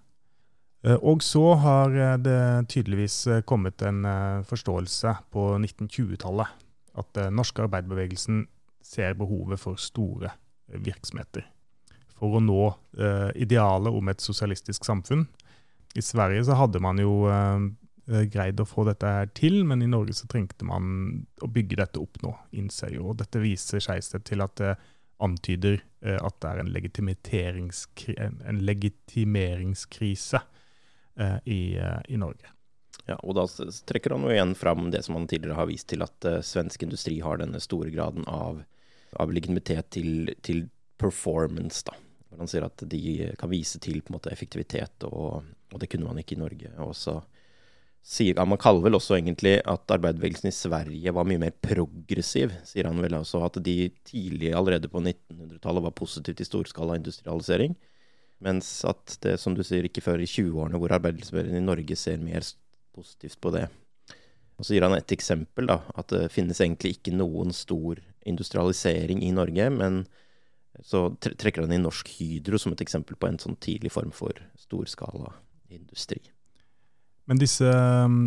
Eh, og så har eh, det tydeligvis kommet en forståelse på 1920-tallet at den norske arbeiderbevegelsen ser behovet for store virksomheter for å nå idealet om et sosialistisk samfunn. I Sverige så hadde man jo greid å få dette her til, men i Norge så trengte man å bygge dette opp nå, innser jo. Og dette viser seg til at antyder eh, at det er en, en legitimeringskrise eh, i, eh, i, Norge. Ja, og Da trekker han jo igjen fram det som han tidligere har vist til, at svensk industri har denne store graden av, av legitimitet til, til, performance. da. Han sier at de kan vise til på en måte effektivitet, og, og, det kunne man ikke i Norge. Og så sier Han kaller vel også egentlig at arbeiderbevegelsen i Sverige var mye mer progressiv, sier han vel også. At de tidlig, allerede på 1900-tallet, var positive til storskala industrialisering. Mens at det, som du sier, ikke før i 20-årene hvor arbeiderbevegelsen i Norge ser mer positivt på det. Og så gir han et eksempel, da, at det finnes egentlig ikke noen stor industrialisering i Norge, men så trekker han inn Norsk Hydro som et eksempel på en sånn tidlig form for storskala industri. Men disse um,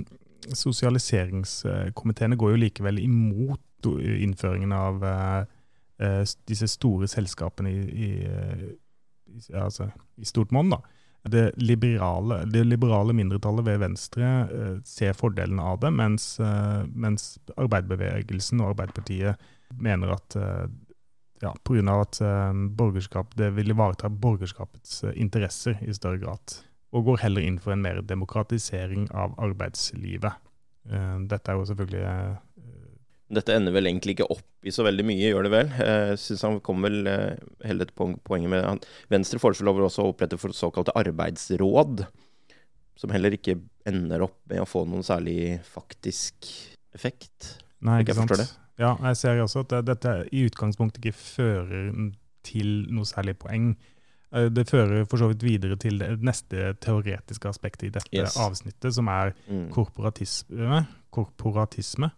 sosialiseringskomiteene går jo likevel imot innføringen av uh, uh, disse store selskapene i, i, i, altså, i stort monn. Det liberale, det liberale, mindretallet ved Venstre ser fordelen av det, mens, mens arbeiderbevegelsen og Arbeiderpartiet mener at ja, pga. at borgerskap, det vil ivareta borgerskapets interesser i større grad og går heller inn for en mer demokratisering av arbeidslivet. Eh, dette er jo selvfølgelig eh, dette ender vel egentlig ikke opp i så veldig mye, gjør det vel? Jeg eh, synes han kom vel heller til poenget med han, Venstre foreslår også å opprette for såkalte arbeidsråd, som heller ikke ender opp med å få noen særlig faktisk effekt. Nei, ikke sant. Ja, jeg ser også at dette i utgangspunktet ikke fører til noe særlig poeng. Eh, det fører for så vidt videre til det neste teoretiske aspektet i dette yes. avsnittet, som er mm. korporatisme. korporatisme.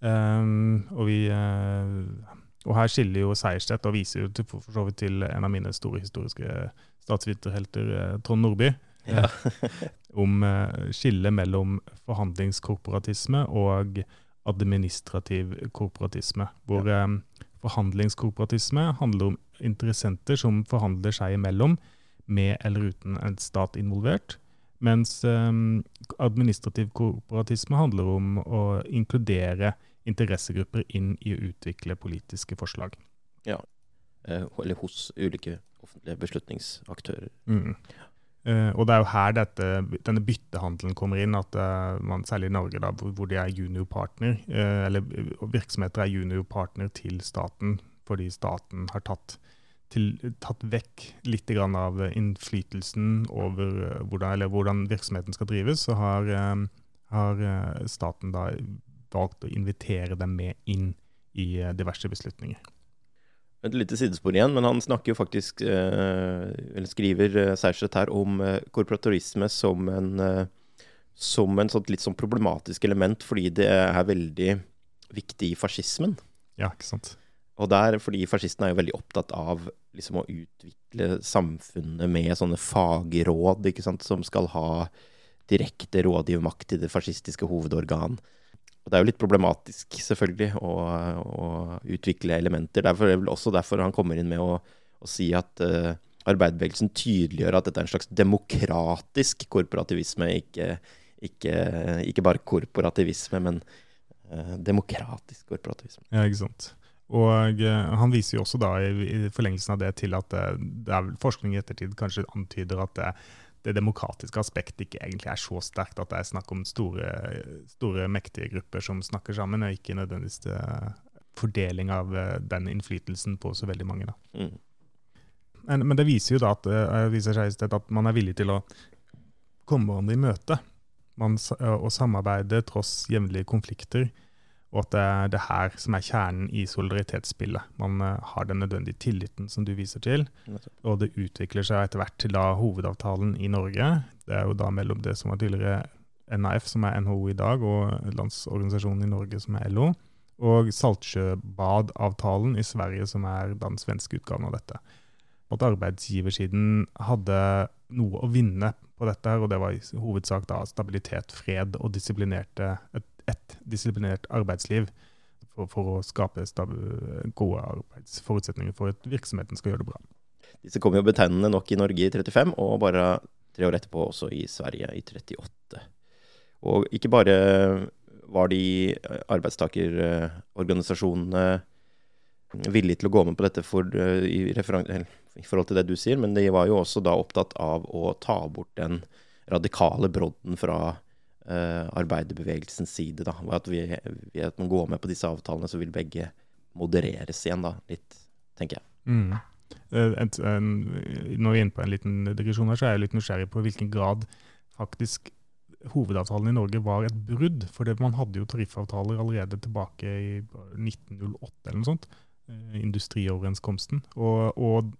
Um, og, vi, uh, og, her skiller jo Seierstedt og viser jo til, for så vidt til en av mine store historiske statsviterhelter, uh, Trond Nordby, ja. om uh, skillet mellom forhandlingskorporatisme og administrativ korporatisme. Hvor ja. Forhandlingskorporatisme handler om interessenter som forhandler seg imellom, med eller uten en stat involvert. Mens um, administrativ kooperatisme handler om å inkludere interessegrupper inn i å utvikle politiske forslag. Ja, eh, eller hos ulike offentlige beslutningsaktører. Mm. Uh, og det er jo her dette, denne byttehandelen kommer inn, at uh, man, særlig i Norge, da, hvor, hvor de er juniorpartner, uh, eller virksomheter er juniorpartner til staten fordi staten har tatt til, tatt vekk litt av innflytelsen over hvordan, hvordan, virksomheten skal drives, så har, har, staten da valgt å invitere dem med inn i diverse beslutninger. Et lite sidespor igjen, men han snakker jo faktisk, eller skriver Sejersted her, om korporatorisme som en, som en sånt litt sånn problematisk element, fordi det er veldig viktig i fascismen. Ja, ikke sant. Og der, fordi fascistene er jo veldig opptatt av liksom, å utvikle samfunnet med sånne fagråd, ikke sant, som skal ha direkte rådgivermakt i det fascistiske hovedorgan. Og det er jo litt problematisk, selvfølgelig, å, å utvikle elementer. Derfor er vel også derfor han kommer inn med å, å si at uh, arbeiderbevegelsen tydeliggjør at dette er en slags demokratisk korporativisme, ikke, ikke, ikke bare korporativisme, men uh, demokratisk korporativisme. Ja, ikke sant. Og uh, Han viser jo også da i, forlengelsen av det til at det, eh, det er forskning i ettertid kanskje antyder at det, det, demokratiske aspektet ikke egentlig er så sterkt at det er snakk om store, store mektige grupper som snakker sammen, og ikke nødvendigvis uh, fordeling av uh, den innflytelsen på så veldig mange. Mm. Men, men, det viser jo da at, viser seg at man er villig til å komme hverandre i møte man, og samarbeide tross jevnlige konflikter og at det er det her som er kjernen i solidaritetsspillet. Man uh, har den nødvendige tilliten som du viser til, og det utvikler seg etter hvert til da hovedavtalen i Norge. Det er jo da mellom det som var tidligere NAF, som er NHO i dag, og Landsorganisasjonen i Norge, som er LO, og Saltsjøbadavtalen i Sverige, som er den svenske utgaven av dette. At arbeidsgiversiden hadde noe å vinne på dette, her, og det var i hovedsak da stabilitet, fred og disiplinerte, et et disiplinert arbeidsliv for, for å skape gode arbeidsforutsetninger for at virksomheten skal gjøre det bra. Disse kom jo betegnende nok i Norge i 35, og bare tre år etterpå også i Sverige i 38. Og ikke bare var de arbeidstakerorganisasjonene villige til å gå med på dette for, i, i, forhold til det du sier, men de var jo også da opptatt av å ta bort den radikale brodden fra arbeiderbevegelsens side. da, At vi, ved at man går med på disse avtalene, så vil begge modereres igjen, da, litt, tenker jeg. Mm. Eh, et, en, når vi er inne på en liten digresjon her, så er jeg litt nysgjerrig på hvilken grad faktisk hovedavtalen i Norge var et brudd. For man hadde jo tariffavtaler allerede tilbake i 1908 eller noe sånt. Eh, industrioverenskomsten. Og, og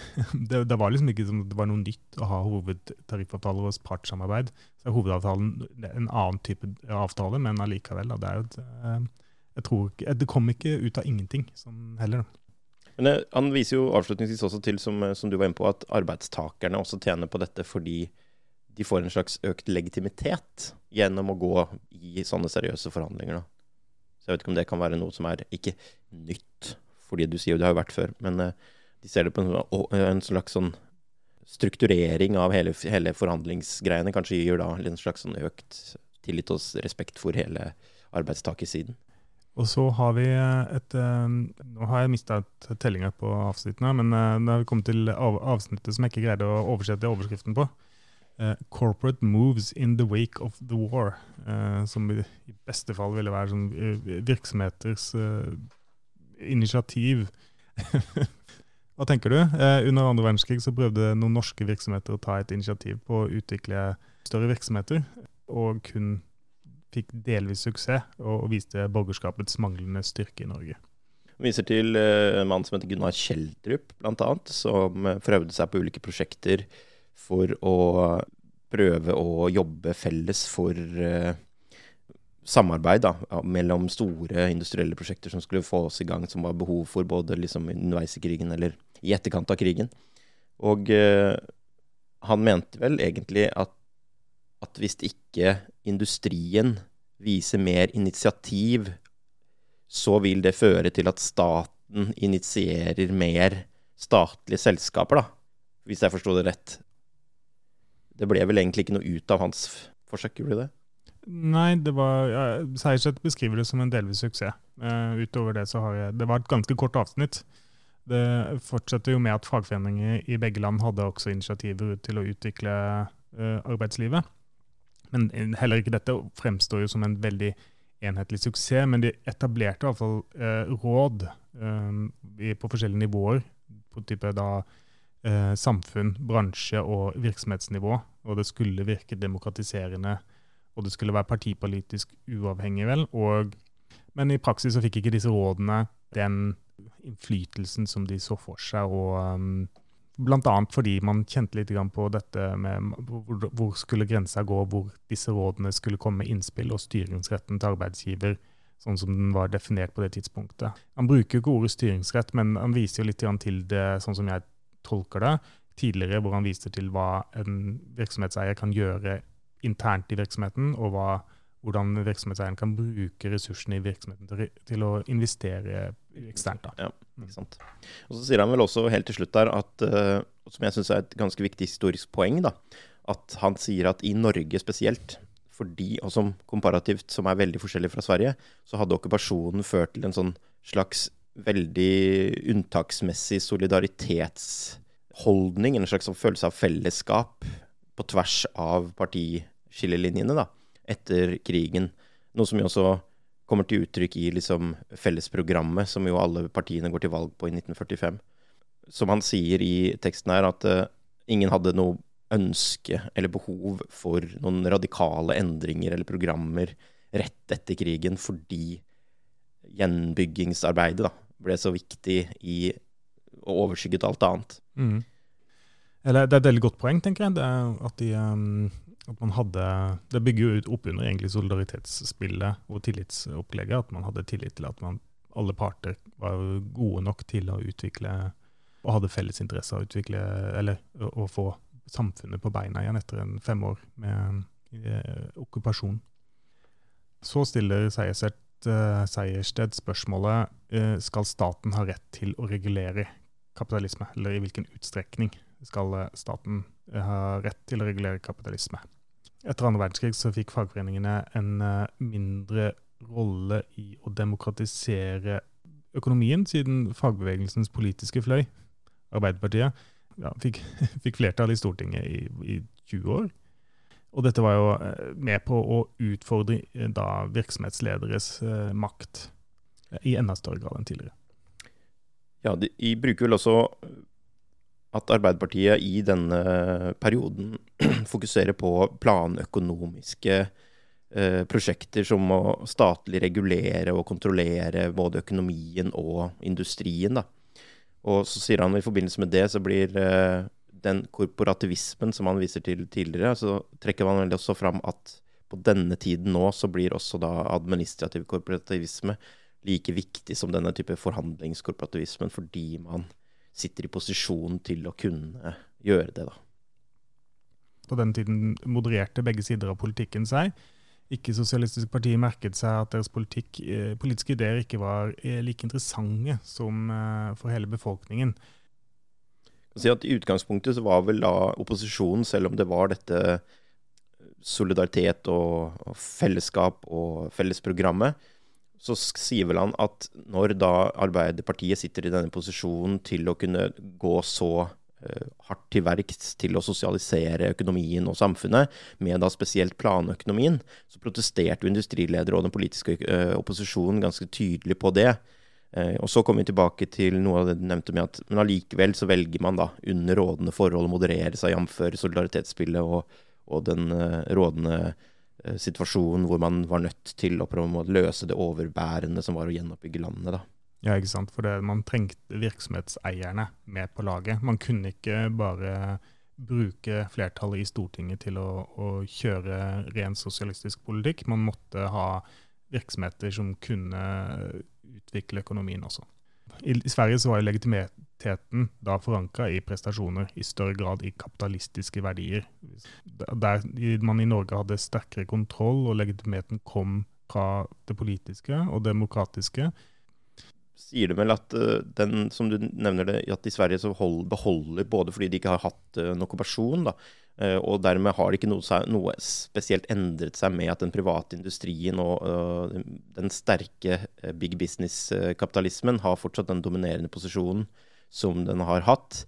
det, det, var liksom ikke som det var noe nytt å ha hovedtariffavtaler hos partssamarbeid. Så er hovedavtalen en annen type avtale, men allikevel. Da, Det, er jo et, eh, jeg tror, det kom ikke ut av ingenting sånn heller. Men det, Han viser jo avslutningsvis også til, som, som, du var inne på, at arbeidstakerne også tjener på dette fordi de får en slags økt legitimitet gjennom å gå i sånne seriøse forhandlinger. Da. Så jeg vet ikke om det kan være noe som er ikke nytt, fordi du sier jo det har jo vært før, men uh, de ser det på en, en slags sånn strukturering av hele, hele, forhandlingsgreiene. Kanskje gir da en slags sånn økt tillit og respekt for hele arbeidstakersiden. Og så har vi et eh, Nå har jeg mista tellinga på avsnittene, men da har vi kommet til avsnittet som jeg ikke greide å oversette overskriften på. 'Corporate moves in the wake of the war'. Som i beste fall ville være sånn virksomheters initiativ. Hva tenker du? under andre verdenskrig så prøvde noen norske virksomheter å ta et initiativ på å utvikle større virksomheter, og kun fikk delvis suksess og viste borgerskapets manglende styrke i Norge. Vi viser til eh, en mann som heter Gunnar Kjeldrup, bl.a., som eh, prøvde seg på ulike prosjekter for å prøve å jobbe felles for uh, samarbeid da, mellom store industrielle prosjekter som skulle få oss i gang, som var behov for både liksom underveis i krigen eller i etterkant av krigen. Og eh, han mente vel egentlig at at hvis ikke industrien viser mer initiativ, så vil det føre til at staten initierer mer statlige selskaper, da. Hvis jeg forsto det rett. Det ble vel egentlig ikke noe ut av hans forsøk, gjorde det? Nei, det var ja, Sejerseth beskriver det som en delvis suksess. Uh, utover det så har jeg Det var et ganske kort avsnitt. Det fortsetter jo med at fagforeninger i begge land hadde også initiativer til å utvikle uh, arbeidslivet. Men heller ikke dette fremstår jo som en veldig enhetlig suksess, men de etablerte i hvert fall uh, råd eh, på forskjellige nivåer. På type da eh, samfunn, bransje og virksomhetsnivå. Og det skulle virke demokratiserende, og det skulle være partipolitisk uavhengig, vel. Og, men i praksis så fikk ikke disse rådene den innflytelsen som de så for seg. og um, Bl.a. fordi man kjente litt på dette med hvor, skulle grensa gå, hvor disse rådene skulle komme med innspill, og styringsretten til arbeidsgiver, sånn som den var definert på det tidspunktet. Han bruker ikke ordet styringsrett, men han viser jo litt til det sånn som jeg tolker det, tidligere, hvor han viste til hva en virksomhetseier kan gjøre internt i virksomheten, og hva, hvordan virksomhetseieren kan bruke ressursene i virksomheten til, til å investere eksternt. Da. Ja. Ikke sant? Og Så sier han vel også helt til slutt der at, uh, som jeg syns er et ganske viktig historisk poeng, da, at han sier at i Norge spesielt, fordi, og som komparativt som er veldig forskjellig fra Sverige, så hadde okkupasjonen ført til en sånn slags veldig unntaksmessig solidaritetsholdning, en slags sånn følelse av fellesskap på tvers av partiskillelinjene da, etter krigen. Noe som jo også kommer til uttrykk i liksom fellesprogrammet, som jo alle partiene går til valg på i 1945. Som han sier i teksten her, at uh, ingen hadde noe ønske eller behov for noen radikale endringer eller programmer rett etter krigen fordi gjenbyggingsarbeidet da, ble så viktig i og overskygget alt annet. Mm. Eller, det er et veldig godt poeng, tenker jeg. at de, um, at man hadde, Det bygger jo opp under egentlig solidaritetsspillet og tillitsopplegget. At man hadde tillit til at man, alle parter var gode nok til å utvikle og hadde felles interesse av å å få samfunnet på beina igjen etter en fem år med eh, okkupasjon. Så stiller Sejersted, eh, Sejersted spørsmålet eh, skal staten ha rett til å regulere kapitalisme, eller i hvilken utstrekning skal staten ha rett til å regulere kapitalisme. Etter andre verdenskrig så fikk fagforeningene en eh, mindre rolle i å demokratisere økonomien, siden fagbevegelsens politiske fløy, Arbeiderpartiet, ja, fikk, fikk, flertall i Stortinget i, i, 20 år. Og dette var jo eh, med på å utfordre eh, da virksomhetslederes makt i enda større grad enn tidligere. Ja, de, de bruker vel også at Arbeiderpartiet i denne perioden fokuserer på planøkonomiske eh, prosjekter som å statlig regulere og kontrollere både økonomien og industrien. Da. Og så sier han i forbindelse med det så blir eh, den korporativismen som han viser til tidligere, så trekker man vel også fram at på denne tiden nå så blir også da administrativ korporativisme like viktig som denne type forhandlingskorporativismen, fordi man sitter i posisjon til å kunne gjøre det, da. På den tiden modererte begge sider av politikken seg. Ikke-Sosialistisk Parti merket seg at deres politikk, eh, politiske ideer ikke var eh, like interessante som eh, for hele befolkningen. Si at I utgangspunktet så var vel da opposisjonen, selv om det var dette solidaritet og, og fellesskap og fellesprogrammet, så sier vel han at når da Arbeiderpartiet sitter i denne posisjonen til å kunne gå så uh, hardt til verks til å sosialisere økonomien og samfunnet, med da spesielt planøkonomien, så protesterte industriledere og den politiske uh, opposisjonen ganske tydelig på det. Uh, og så kommer vi tilbake til noe av det du nevnte med at men allikevel så velger man da under rådende forhold å moderere seg, jf. solidaritetsspillet og, og den rådende Eh, situasjon hvor man var nødt til å prøve å løse det overbærende som var å gjenoppbygge landet. da. Ja, ikke sant. For det, man trengte virksomhetseierne med på laget. Man kunne ikke bare bruke flertallet i Stortinget til å, å kjøre ren sosialistisk politikk. Man måtte ha virksomheter som kunne utvikle økonomien også. I, i Sverige så var jo legitimitet, legitimiteten da forankra i prestasjoner, i større grad i kapitalistiske verdier. Der man i Norge hadde sterkere kontroll, og legitimiteten kom fra det politiske og demokratiske. Sier du vel at uh, den, som du nevner det, at i Sverige så hold, beholder både fordi de ikke har hatt uh, en okkupasjon, da, uh, og dermed har det ikke noe, noe, spesielt endret seg med at den private industrien og den sterke big business-kapitalismen har fortsatt den dominerende posisjonen som den har hatt,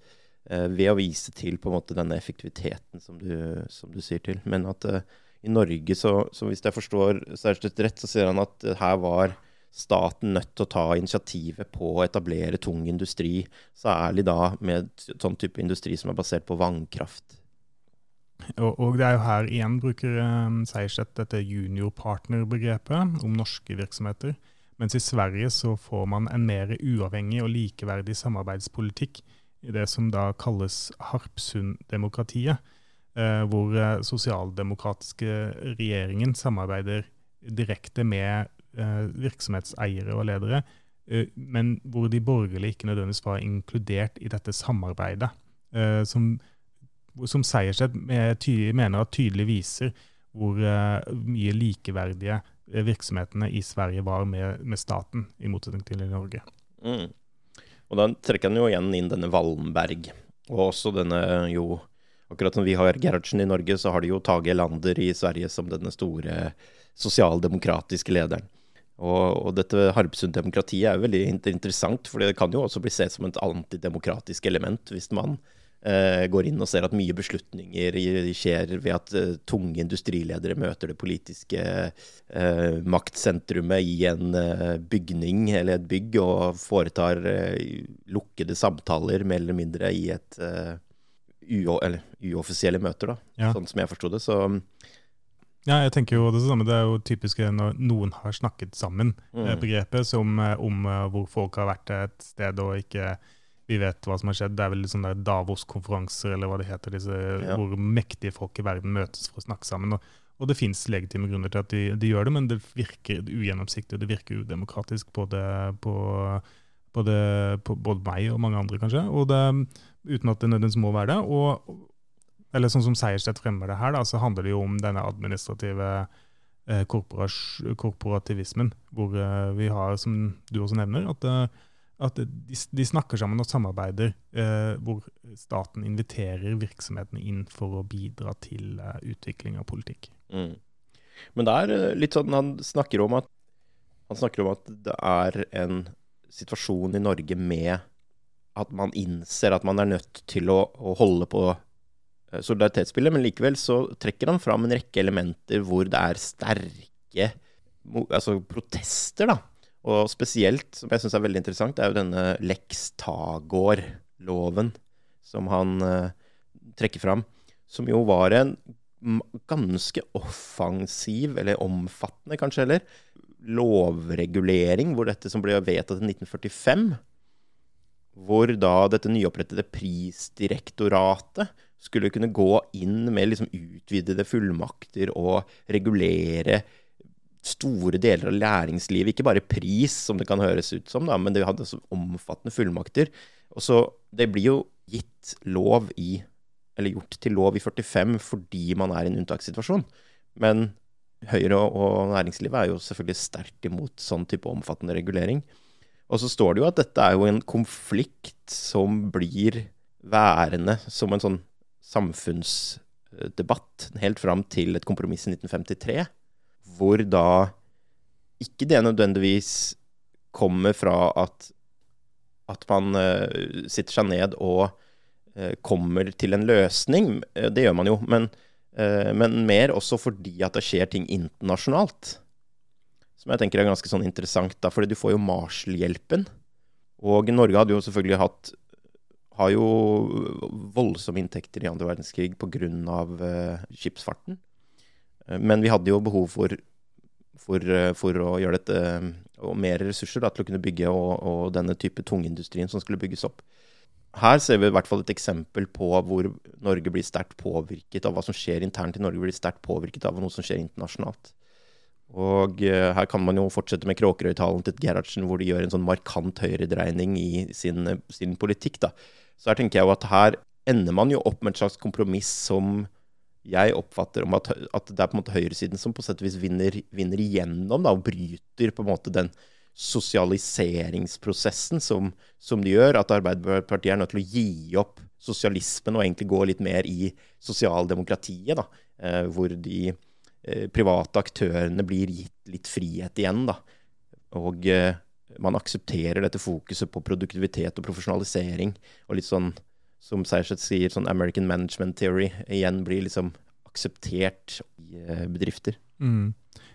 eh, ved å vise til på en måte denne effektiviteten som du, som du sier til. Men at eh, i Norge, så, så, hvis jeg forstår Særstedt rett, så sier han at her var staten nødt til å ta initiativet på å etablere tung industri, særlig da med sånn type industri som er basert på vannkraft. Og, og det er jo her igjen bruker um, Sejersted dette juniorpartnerbegrepet om norske virksomheter. Mens i Sverige så får man en mer uavhengig og likeverdig samarbeidspolitikk i det som da kalles Harpsund-demokratiet, eh, hvor eh, sosialdemokratiske regjeringen samarbeider direkte med eh, virksomhetseiere og ledere, men hvor de borgerlige ikke nødvendigvis var inkludert i dette samarbeidet, som, som Sejersted mener at tydelig viser hvor mye likeverdige virksomhetene i Sverige var med, med staten, i motsetning til i Norge. Mm. Og da trekker han jo igjen inn denne Wallenberg, og også denne jo Akkurat som vi har Gerhardsen i Norge, så har de jo Tage Lander i Sverige som denne store sosialdemokratiske lederen. Og, og dette Harpsund-demokratiet er veldig interessant, for det kan jo også bli sett som et antidemokratisk element hvis man går inn og ser at mye beslutninger skjer ved at eh, tunge industriledere møter det politiske eh, maktsentrumet i en eh, bygning eller et bygg og foretar eh, lukkede samtaler mer eller mindre i et uoffisielle møter, da, ja. sånn som jeg forsto det. Så ja, jeg tenker jo det samme. Det er jo typisk når noen har snakket sammen, mm. som om hvor folk har vært et sted og ikke vi vet hva som har skjedd. Det er vel sånne Davos-konferanser eller hva det heter, disse, ja. hvor mektige folk i verden møtes for å snakke sammen. Og, og det fins legitime grunner til at de, de, gjør det, men det virker ugjennomsiktig og det virker udemokratisk både på, både, på både meg og mange andre, kanskje. Og det, uten at det nødvendigvis må være det. Og, eller sånn som Seierstedt fremmer det her, da, så handler det jo om denne administrative eh, korporativismen, hvor eh, vi har, som du også nevner, at eh, at de, de, snakker sammen og samarbeider, eh, hvor staten inviterer virksomhetene inn for å bidra til eh, utvikling av politikk. Mm. Men det er eh, litt sånn han snakker om at han snakker om at det er en situasjon i Norge med at man innser at man er nødt til å, å holde på eh, solidaritetsspillet, men likevel så trekker han fram en rekke elementer hvor det er sterke altså protester, da og spesielt, som jeg syns er veldig interessant, er jo denne Lex Tagor-loven som han uh, trekker fram, som jo var en ganske offensiv, eller omfattende kanskje heller, lovregulering, hvor dette som ble vedtatt i 1945, hvor da dette nyopprettede prisdirektoratet skulle kunne gå inn med liksom utvidede fullmakter og regulere store deler av læringslivet. Ikke bare pris, som det kan høres ut som, da, men det hadde så omfattende fullmakter. Og så Det blir jo gitt lov i Eller gjort til lov i 45 fordi man er i en unntakssituasjon. Men Høyre og næringslivet er jo selvfølgelig sterkt imot sånn type omfattende regulering. Og så står det jo at dette er jo en konflikt som blir værende som en sånn samfunnsdebatt helt fram til et kompromiss i 1953, hvor da ikke det nødvendigvis kommer fra at, at man uh, sitter seg ned og uh, kommer til en løsning. Eh, det gjør man jo. Men, uh, men, mer også fordi at det skjer ting internasjonalt. Som jeg tenker er ganske sånn interessant, da, fordi du får jo Marshall-hjelpen. Og Norge hadde jo selvfølgelig hatt har jo voldsomme inntekter i andre verdenskrig pga. Uh, skipsfarten. Men vi hadde jo behov for for, eh, for, å gjøre dette og mer ressurser da, til å kunne bygge og, og, denne type tungindustrien som skulle bygges opp. Her ser vi i hvert fall et eksempel på hvor Norge blir sterkt påvirket av hva som skjer internt i Norge, blir sterkt påvirket av noe som skjer internasjonalt. Og uh, her kan man jo fortsette med Kråkerøy-talen til Gerhardsen, hvor de gjør en sånn markant høyredreining i sin, sin politikk. da. Så her tenker jeg jo at her ender man jo opp med et slags kompromiss som jeg oppfatter at, at, det er på en måte høyresiden som på sett og vis vinner, vinner igjennom da, og bryter på en måte den sosialiseringsprosessen som, som, de gjør. At Arbeiderpartiet er nødt til å gi opp sosialismen og egentlig gå litt mer i sosialdemokratiet. Da, eh, hvor de eh, private aktørene blir gitt litt frihet igjen. Da. Og eh, man aksepterer dette fokuset på produktivitet og profesjonalisering. og litt sånn som Sejerseth sier, sånn American Management Theory igjen blir liksom akseptert i eh, bedrifter. Mm.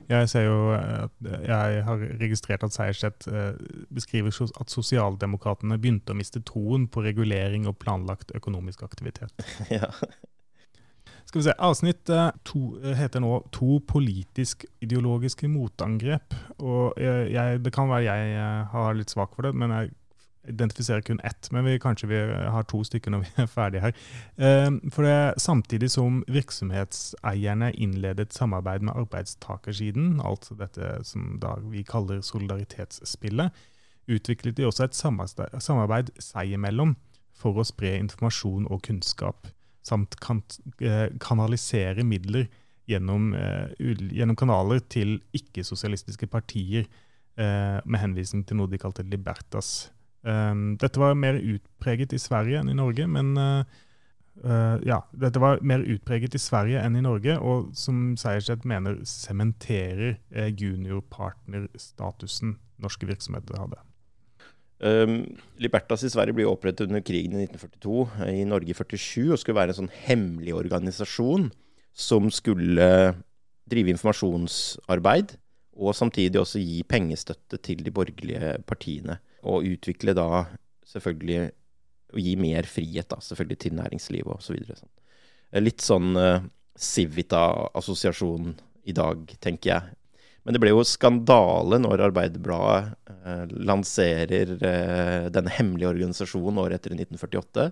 Jeg ser jo at jeg har registrert at Sejerseth eh, beskriver at sosialdemokratene begynte å miste troen på regulering og planlagt økonomisk aktivitet. ja. Skal vi se, Avsnitt eh, to heter nå 'To politisk-ideologiske motangrep'. og jeg, Det kan være jeg har litt svak for det, men jeg identifiserer kun ett, men vi, kanskje vi har to stykker når vi er ferdige her. Ehm, for det, Samtidig som virksomhetseierne innledet samarbeid med arbeidstakersiden, altså dette som vi kaller solidaritetsspillet, utviklet de også et samarbeid seg imellom for å spre informasjon og kunnskap, samt kan, eh, kanalisere midler gjennom, eh, gjennom kanaler til ikke-sosialistiske partier, eh, med henvisning til noe de kalte libertas Um, dette var mer utpreget i Sverige enn i Norge, men uh, uh, ja, dette var mer utpreget i Sverige enn i Norge, og som Sejersted mener sementerer uh, juniorpartnerstatusen norske virksomheter hadde. Um, Libertas i Sverige ble opprettet under krigen i 1942, i Norge i 47, og skulle være en sånn hemmelig organisasjon som skulle drive informasjonsarbeid, og samtidig også gi pengestøtte til de borgerlige partiene. Og utvikle da selvfølgelig Og gi mer frihet da, selvfølgelig til næringslivet osv. Så videre. Sånn. Litt sånn uh, Civita-assosiasjon i dag, tenker jeg. Men det ble jo skandale når Arbeiderbladet uh, lanserer uh, denne hemmelige organisasjonen året etter 1948.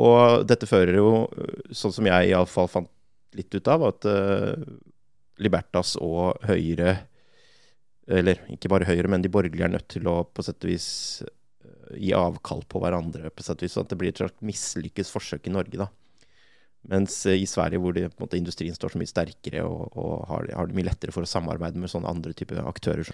Og dette fører jo, sånn som jeg iallfall fant litt ut av, at Libertas og Høyre eller ikke bare Høyre, men de borgerlige er nødt til å på sett og vis eh, gi avkall på hverandre. på sett og vis, At det blir et slags mislykkes forsøk i Norge. da. Mens eh, i Sverige, hvor det, måte, industrien står så mye sterkere og, og har, har, det mye lettere for å samarbeide med sånne andre typer aktører.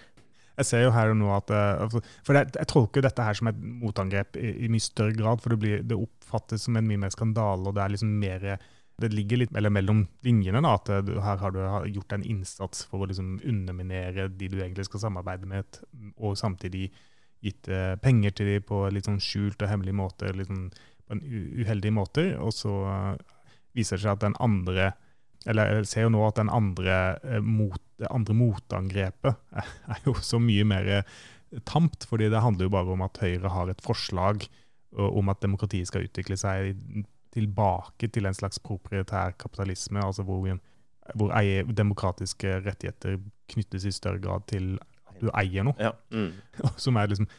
Jeg ser jo her og nå at, eh, altså, for Jeg, jeg tolker dette her som et motangrep i, i mye større grad. For det, blir, det oppfattes som en mye mer skandale, og det er liksom mer det ligger litt mellom linjene. da, at du, Her har du gjort en innsats for å liksom underminere de du egentlig skal samarbeide med, og samtidig gitt eh, penger til dem på litt sånn skjult og hemmelig måte, liksom, på en uheldig måte. Og så uh, viser det seg at den andre eller jeg ser jo nå at den andre, uh, mot, det andre motangrepet er, er, jo så mye mer tamt, fordi det handler jo bare om at Høyre har et forslag om at demokratiet skal utvikle seg tilbake til en slags proprietær kapitalisme, altså hvor, vi, hvor eier, demokratiske rettigheter knyttes i større grad til at du eier noe. Ja. Mm. Som er liksom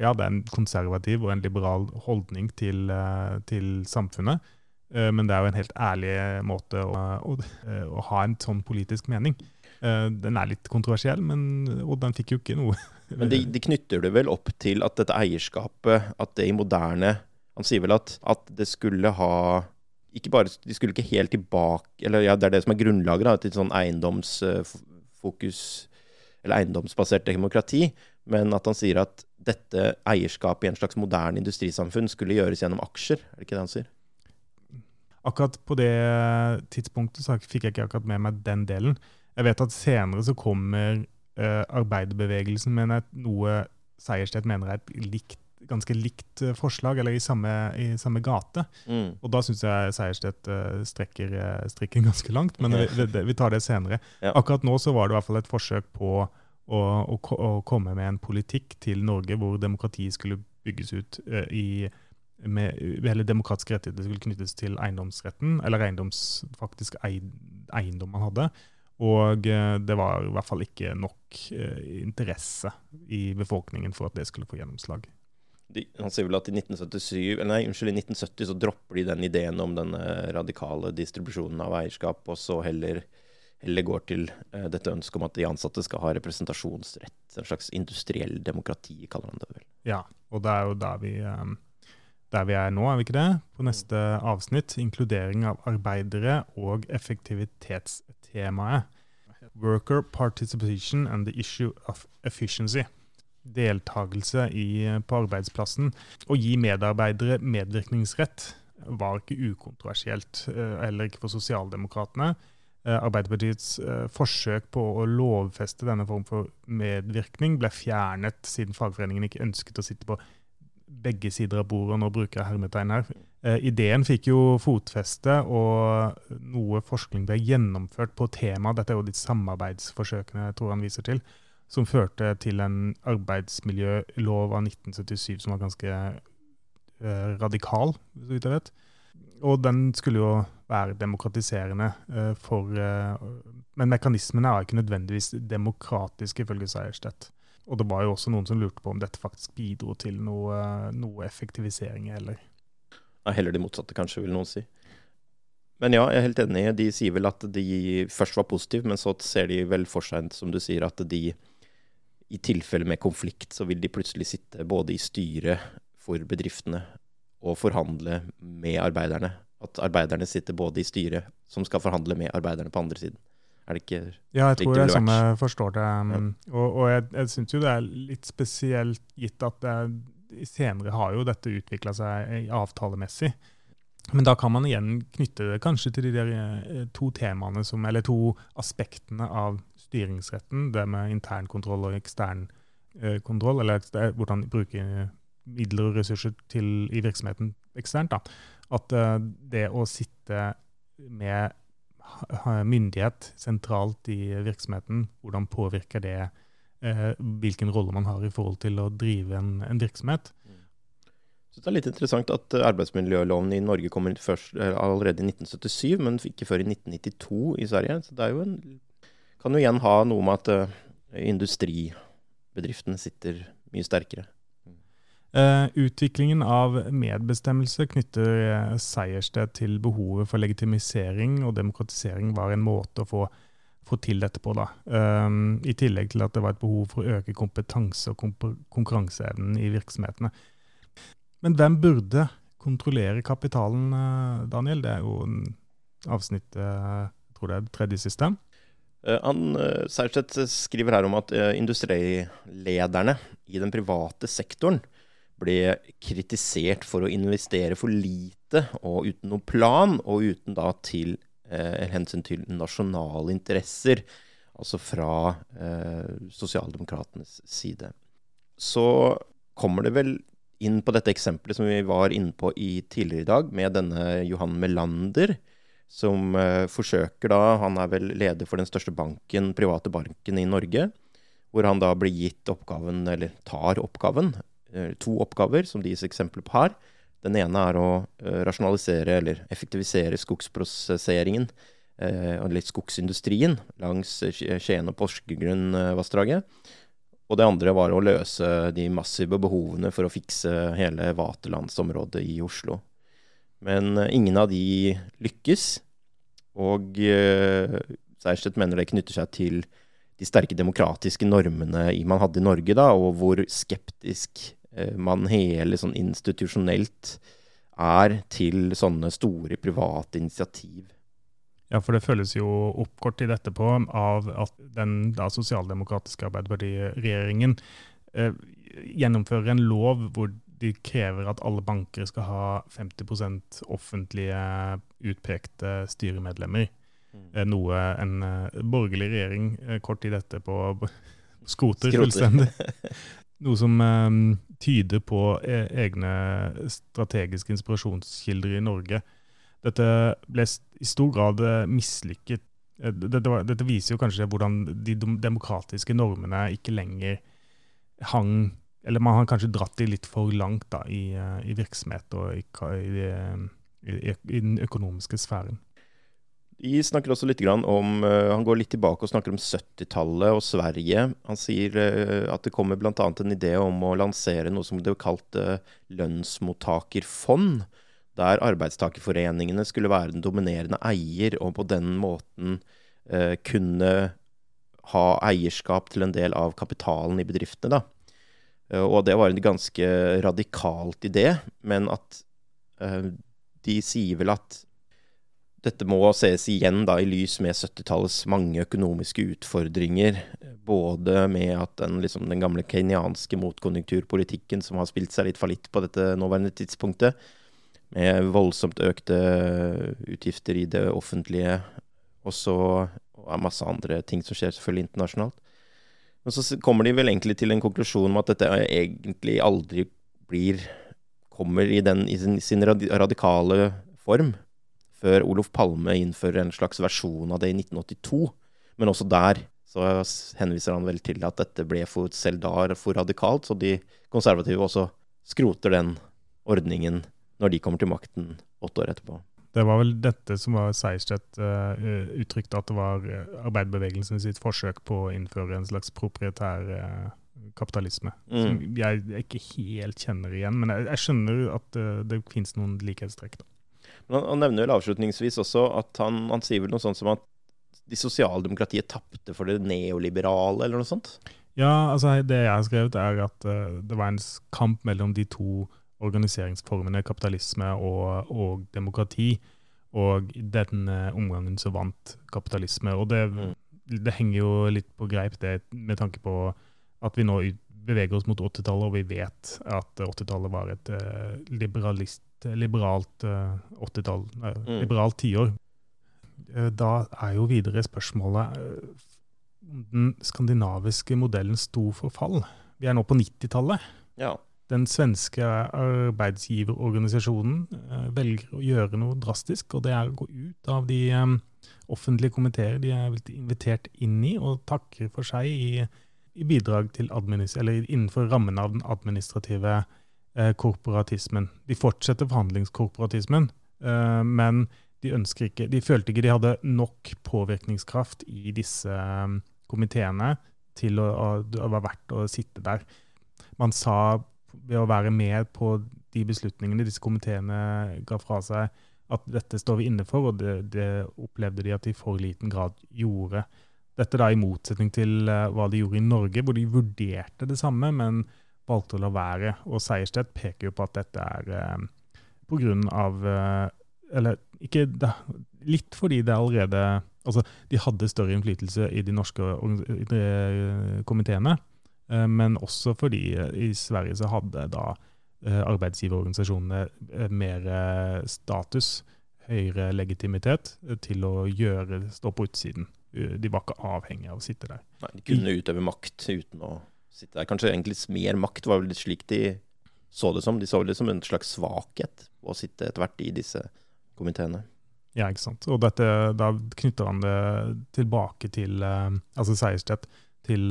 Ja, det er en konservativ og en liberal holdning til, eh, til samfunnet. Eh, men det er jo en helt ærlig måte å, å, å ha en sånn politisk mening. Eh, den er litt kontroversiell, men, og den fikk jo ikke noe Men de, de, knytter det vel opp til at dette eierskapet, at det i moderne Han sier vel at, at det skulle ha ikke bare, De skulle ikke helt tilbake Eller ja, det er det som er grunnlaget da, til sånn eiendomsfokus Eller eiendomsbasert demokrati. Men at han sier at dette eierskapet i en slags moderne industrisamfunn skulle gjøres gjennom aksjer. Er det ikke det han sier? Akkurat på det tidspunktet så fikk jeg ikke akkurat med meg den delen. Jeg vet at senere så kommer uh, arbeiderbevegelsen med noe Seierstedt mener er et likt, ganske likt uh, forslag, eller i samme, i samme gate. Mm. Og da syns jeg Seierstedt uh, strekker strikken ganske langt, men vi, vi, tar det senere. Ja. Akkurat nå så var det i hvert fall et forsøk på å, å, å komme med en politikk til Norge hvor demokratiet skulle bygges ut i med, hele demokratiske rettigheter skulle knyttes til eiendomsretten, eller eiendoms, faktisk eiendom man hadde. Og eh, det var i hvert fall ikke nok eh, interesse i befolkningen for at det skulle få gjennomslag. De, han sier vel at i 1977, nei, unnskyld, i 1970 så dropper de den ideen om den radikale distribusjonen av eierskap, og så heller, heller går til uh, dette ønsket om at de ansatte skal ha representasjonsrett. En slags industriell demokrati, kaller han det vel. Ja, og det er jo der vi, um, der vi er nå, er vi ikke det? På neste avsnitt, inkludering av arbeidere og effektivitetstemaet. Worker participation and the issue of efficiency. Deltakelse i, på arbeidsplassen. Å gi medarbeidere medvirkningsrett var ikke ukontroversielt, eh, heller ikke for sosialdemokratene. Eh, Arbeiderpartiets eh, forsøk på å lovfeste denne form for medvirkning ble fjernet siden fagforeningen ikke ønsket å sitte på begge sider av bordet, og nå bruker jeg hermetegn her. Eh, ideen fikk jo fotfeste, og noe forskning ble gjennomført på temaet. Dette er jo de samarbeidsforsøkene jeg tror han viser til, som førte til en arbeidsmiljølov av 1977 som var ganske eh, radikal, så vidt jeg vet. Og den skulle jo være demokratiserende eh, for eh, Men mekanismene er ikke nødvendigvis demokratiske, ifølge Seierstedt. Og det var jo også noen som lurte på om dette faktisk bidro til noe, noe effektivisering eller ja, Heller det motsatte, kanskje, vil noen si. Men ja, jeg er helt enig. De sier vel at de først var positive, men så ser de vel for seg, som du sier, at de i tilfelle med konflikt, så vil de plutselig sitte både i styret for bedriftene og forhandle med arbeiderne. At arbeiderne sitter både i styret, som skal forhandle med arbeiderne på andre siden. Er det ikke Ja, jeg tror det er sånn jeg forstår det. Ja. Og, og, jeg, jeg syns jo det er litt spesielt, gitt at det, senere har jo dette utvikla seg avtalemessig. Men da kan man igjen knytte det kanskje til de der eh, to temaene som, eller to aspektene av styringsretten. Det med internkontroll og eksternkontroll, eh, eller hvordan bruke midler og ressurser til, i virksomheten eksternt. da. At eh, det å sitte med myndighet sentralt i virksomheten, hvordan påvirker det eh, hvilken rolle man har i forhold til å drive en, en virksomhet. Så det er litt interessant at arbeidsmiljøloven i Norge kommer først, allerede i 1977, men ikke før i 1992 i Sverige. Så det er jo en, kan jo igjen ha noe med at uh, industribedriftene sitter mye sterkere. Uh, utviklingen av medbestemmelse knytter uh, Sejersted til behovet for legitimisering og demokratisering var en måte å få, få til dette på. Um, I tillegg til at det var et behov for å øke kompetanse og konkurranseevnen i virksomhetene. Men hvem burde kontrollere kapitalen, Daniel? Det er jo avsnittet, jeg tror det er tredje siste. Han, Sejersted skriver her om at industrilederne i den private sektoren ble kritisert for å investere for lite og uten noen plan, og uten da til eh, hensyn til nasjonale interesser, altså fra eh, sosialdemokratenes side. Så kommer det vel inn på dette eksempelet som vi var inne på i tidligere i dag, med denne Johan Melander, som eh, forsøker da Han er vel leder for den største banken, private banken i Norge. Hvor han da blir gitt oppgaven, eller tar oppgaven, Eh, to oppgaver, som de gis eksempler på her. Den ene er å eh, rasjonalisere eller effektivisere skogsprosesseringen, og eller skogsindustrien, langs Skien- og Porsgrunn-vassdraget. Og det andre var å løse de massive behovene for å fikse hele Vaterlandsområdet i Oslo. Men ingen av de lykkes. Og eh, Seierstedt mener det knytter seg til de sterke demokratiske normene man hadde i Norge, da, og hvor skeptisk eh, man hele sånn institusjonelt er til sånne store private initiativ. Ja, for det føles jo oppkort i dette på av at den da sosialdemokratiske Arbeiderpartiregjeringen eh, gjennomfører en lov hvor de krever at alle banker skal ha 50 offentlige utpekte styremedlemmer. Mm. Eh, noe en uh, borgerlig regjering uh, kort tid etterpå skoter fullstendig. Noe som um, tyder på e egne strategiske inspirasjonskilder i Norge. Dette ble i stor grad mislykket. Dette, var, dette, viser jo kanskje hvordan de demokratiske normene ikke lenger hang Eller man har kanskje dratt de litt for langt da, i, i virksomhet og i, i, i, den økonomiske sfæren. De snakker også litt om uh, Han går litt tilbake og snakker om 70-tallet og Sverige. Han sier at det kommer bl.a. en idé om å lansere noe som det var kalt lønnsmottakerfond. Der arbeidstakerforeningene skulle være den dominerende eier, og på den måten kunne ha eierskap til en del av kapitalen i bedriftene. Da. Og det var en ganske radikalt idé, men at de sier vel at dette må ses igjen da, i lys med 70-tallets mange økonomiske utfordringer. Både med at den, liksom, den gamle kenyanske motkonjunkturpolitikken, som har spilt seg litt fallitt på dette nåværende tidspunktet, med voldsomt økte utgifter i det offentlige, og så og masse andre ting som skjer selvfølgelig internasjonalt. Men så kommer de vel egentlig til en konklusjon om at dette egentlig aldri blir Kommer i, den, i sin, sin radikale form før Olof Palme innfører en slags versjon av det i 1982. Men også der så henviser han vel til at dette ble for selv da for radikalt, så de konservative også skroter den ordningen når de kommer til makten åtte år etterpå. Det var vel dette som var Seierstedt uh, uttrykte, at det var eh, arbeiderbevegelsen sitt forsøk på å innføre en slags proprietær uh, kapitalisme. Mm. Som jeg, jeg, ikke helt kjenner igjen, men jeg, jeg skjønner at uh, det finnes noen likhetstrekk. da. Men han, han, nevner vel avslutningsvis også at han, han sier vel noe sånt som at de sosialdemokratiet tapte for det neoliberale, eller noe sånt? Ja, altså det jeg har skrevet, er at uh, det var en kamp mellom de to organiseringsformene, kapitalisme og, og demokrati. Og i denne omgangen så vant kapitalisme. Og det, mm. det, henger jo litt på greip, det, med tanke på at vi nå beveger oss mot 80-tallet, og vi vet at 80-tallet var et uh, liberalist liberalt 80-tall, uh, mm. liberalt tiår. Da er jo videre spørsmålet om den skandinaviske modellen sto for fall. Vi er nå på 90-tallet. Ja. Den svenske arbeidsgiverorganisasjonen velger å gjøre noe drastisk, og det er å gå ut av de um, offentlige komiteer de er invitert inn i, og takker for seg i, i bidrag til eller innenfor rammen av den administrative eh, korporatismen. De fortsetter forhandlingskorporatismen, eh, men de, ikke, de følte ikke de hadde nok påvirkningskraft i disse komiteene til å, å, å, være verdt å sitte der. Man sa ved å være med på de beslutningene disse komiteene ga fra seg, at dette står vi inne for, og det, det opplevde de at de i for liten grad gjorde. Dette da i motsetning til uh, hva de gjorde i Norge, hvor de vurderte det samme, men valgte å la være. Og Seierstedt peker jo på at dette er eh, av eh, Eller ikke da, Litt fordi det allerede Altså, de hadde større innflytelse i de norske eh, komiteene, eh, men også fordi eh, i Sverige så hadde da eh, arbeidsgiverorganisasjonene mer status, høyere legitimitet, til å gjøre, stå på utsiden. De var ikke avhengige av å sitte der. Nei, De kunne utøve makt uten å sitte der. Kanskje egentlig mer makt var vel litt slik de så det som. De så det som en slags svakhet å sitte etter hvert i disse komiteene. Ja, ikke sant. Og dette, da knytter han det tilbake til eh, altså Seierstedt, til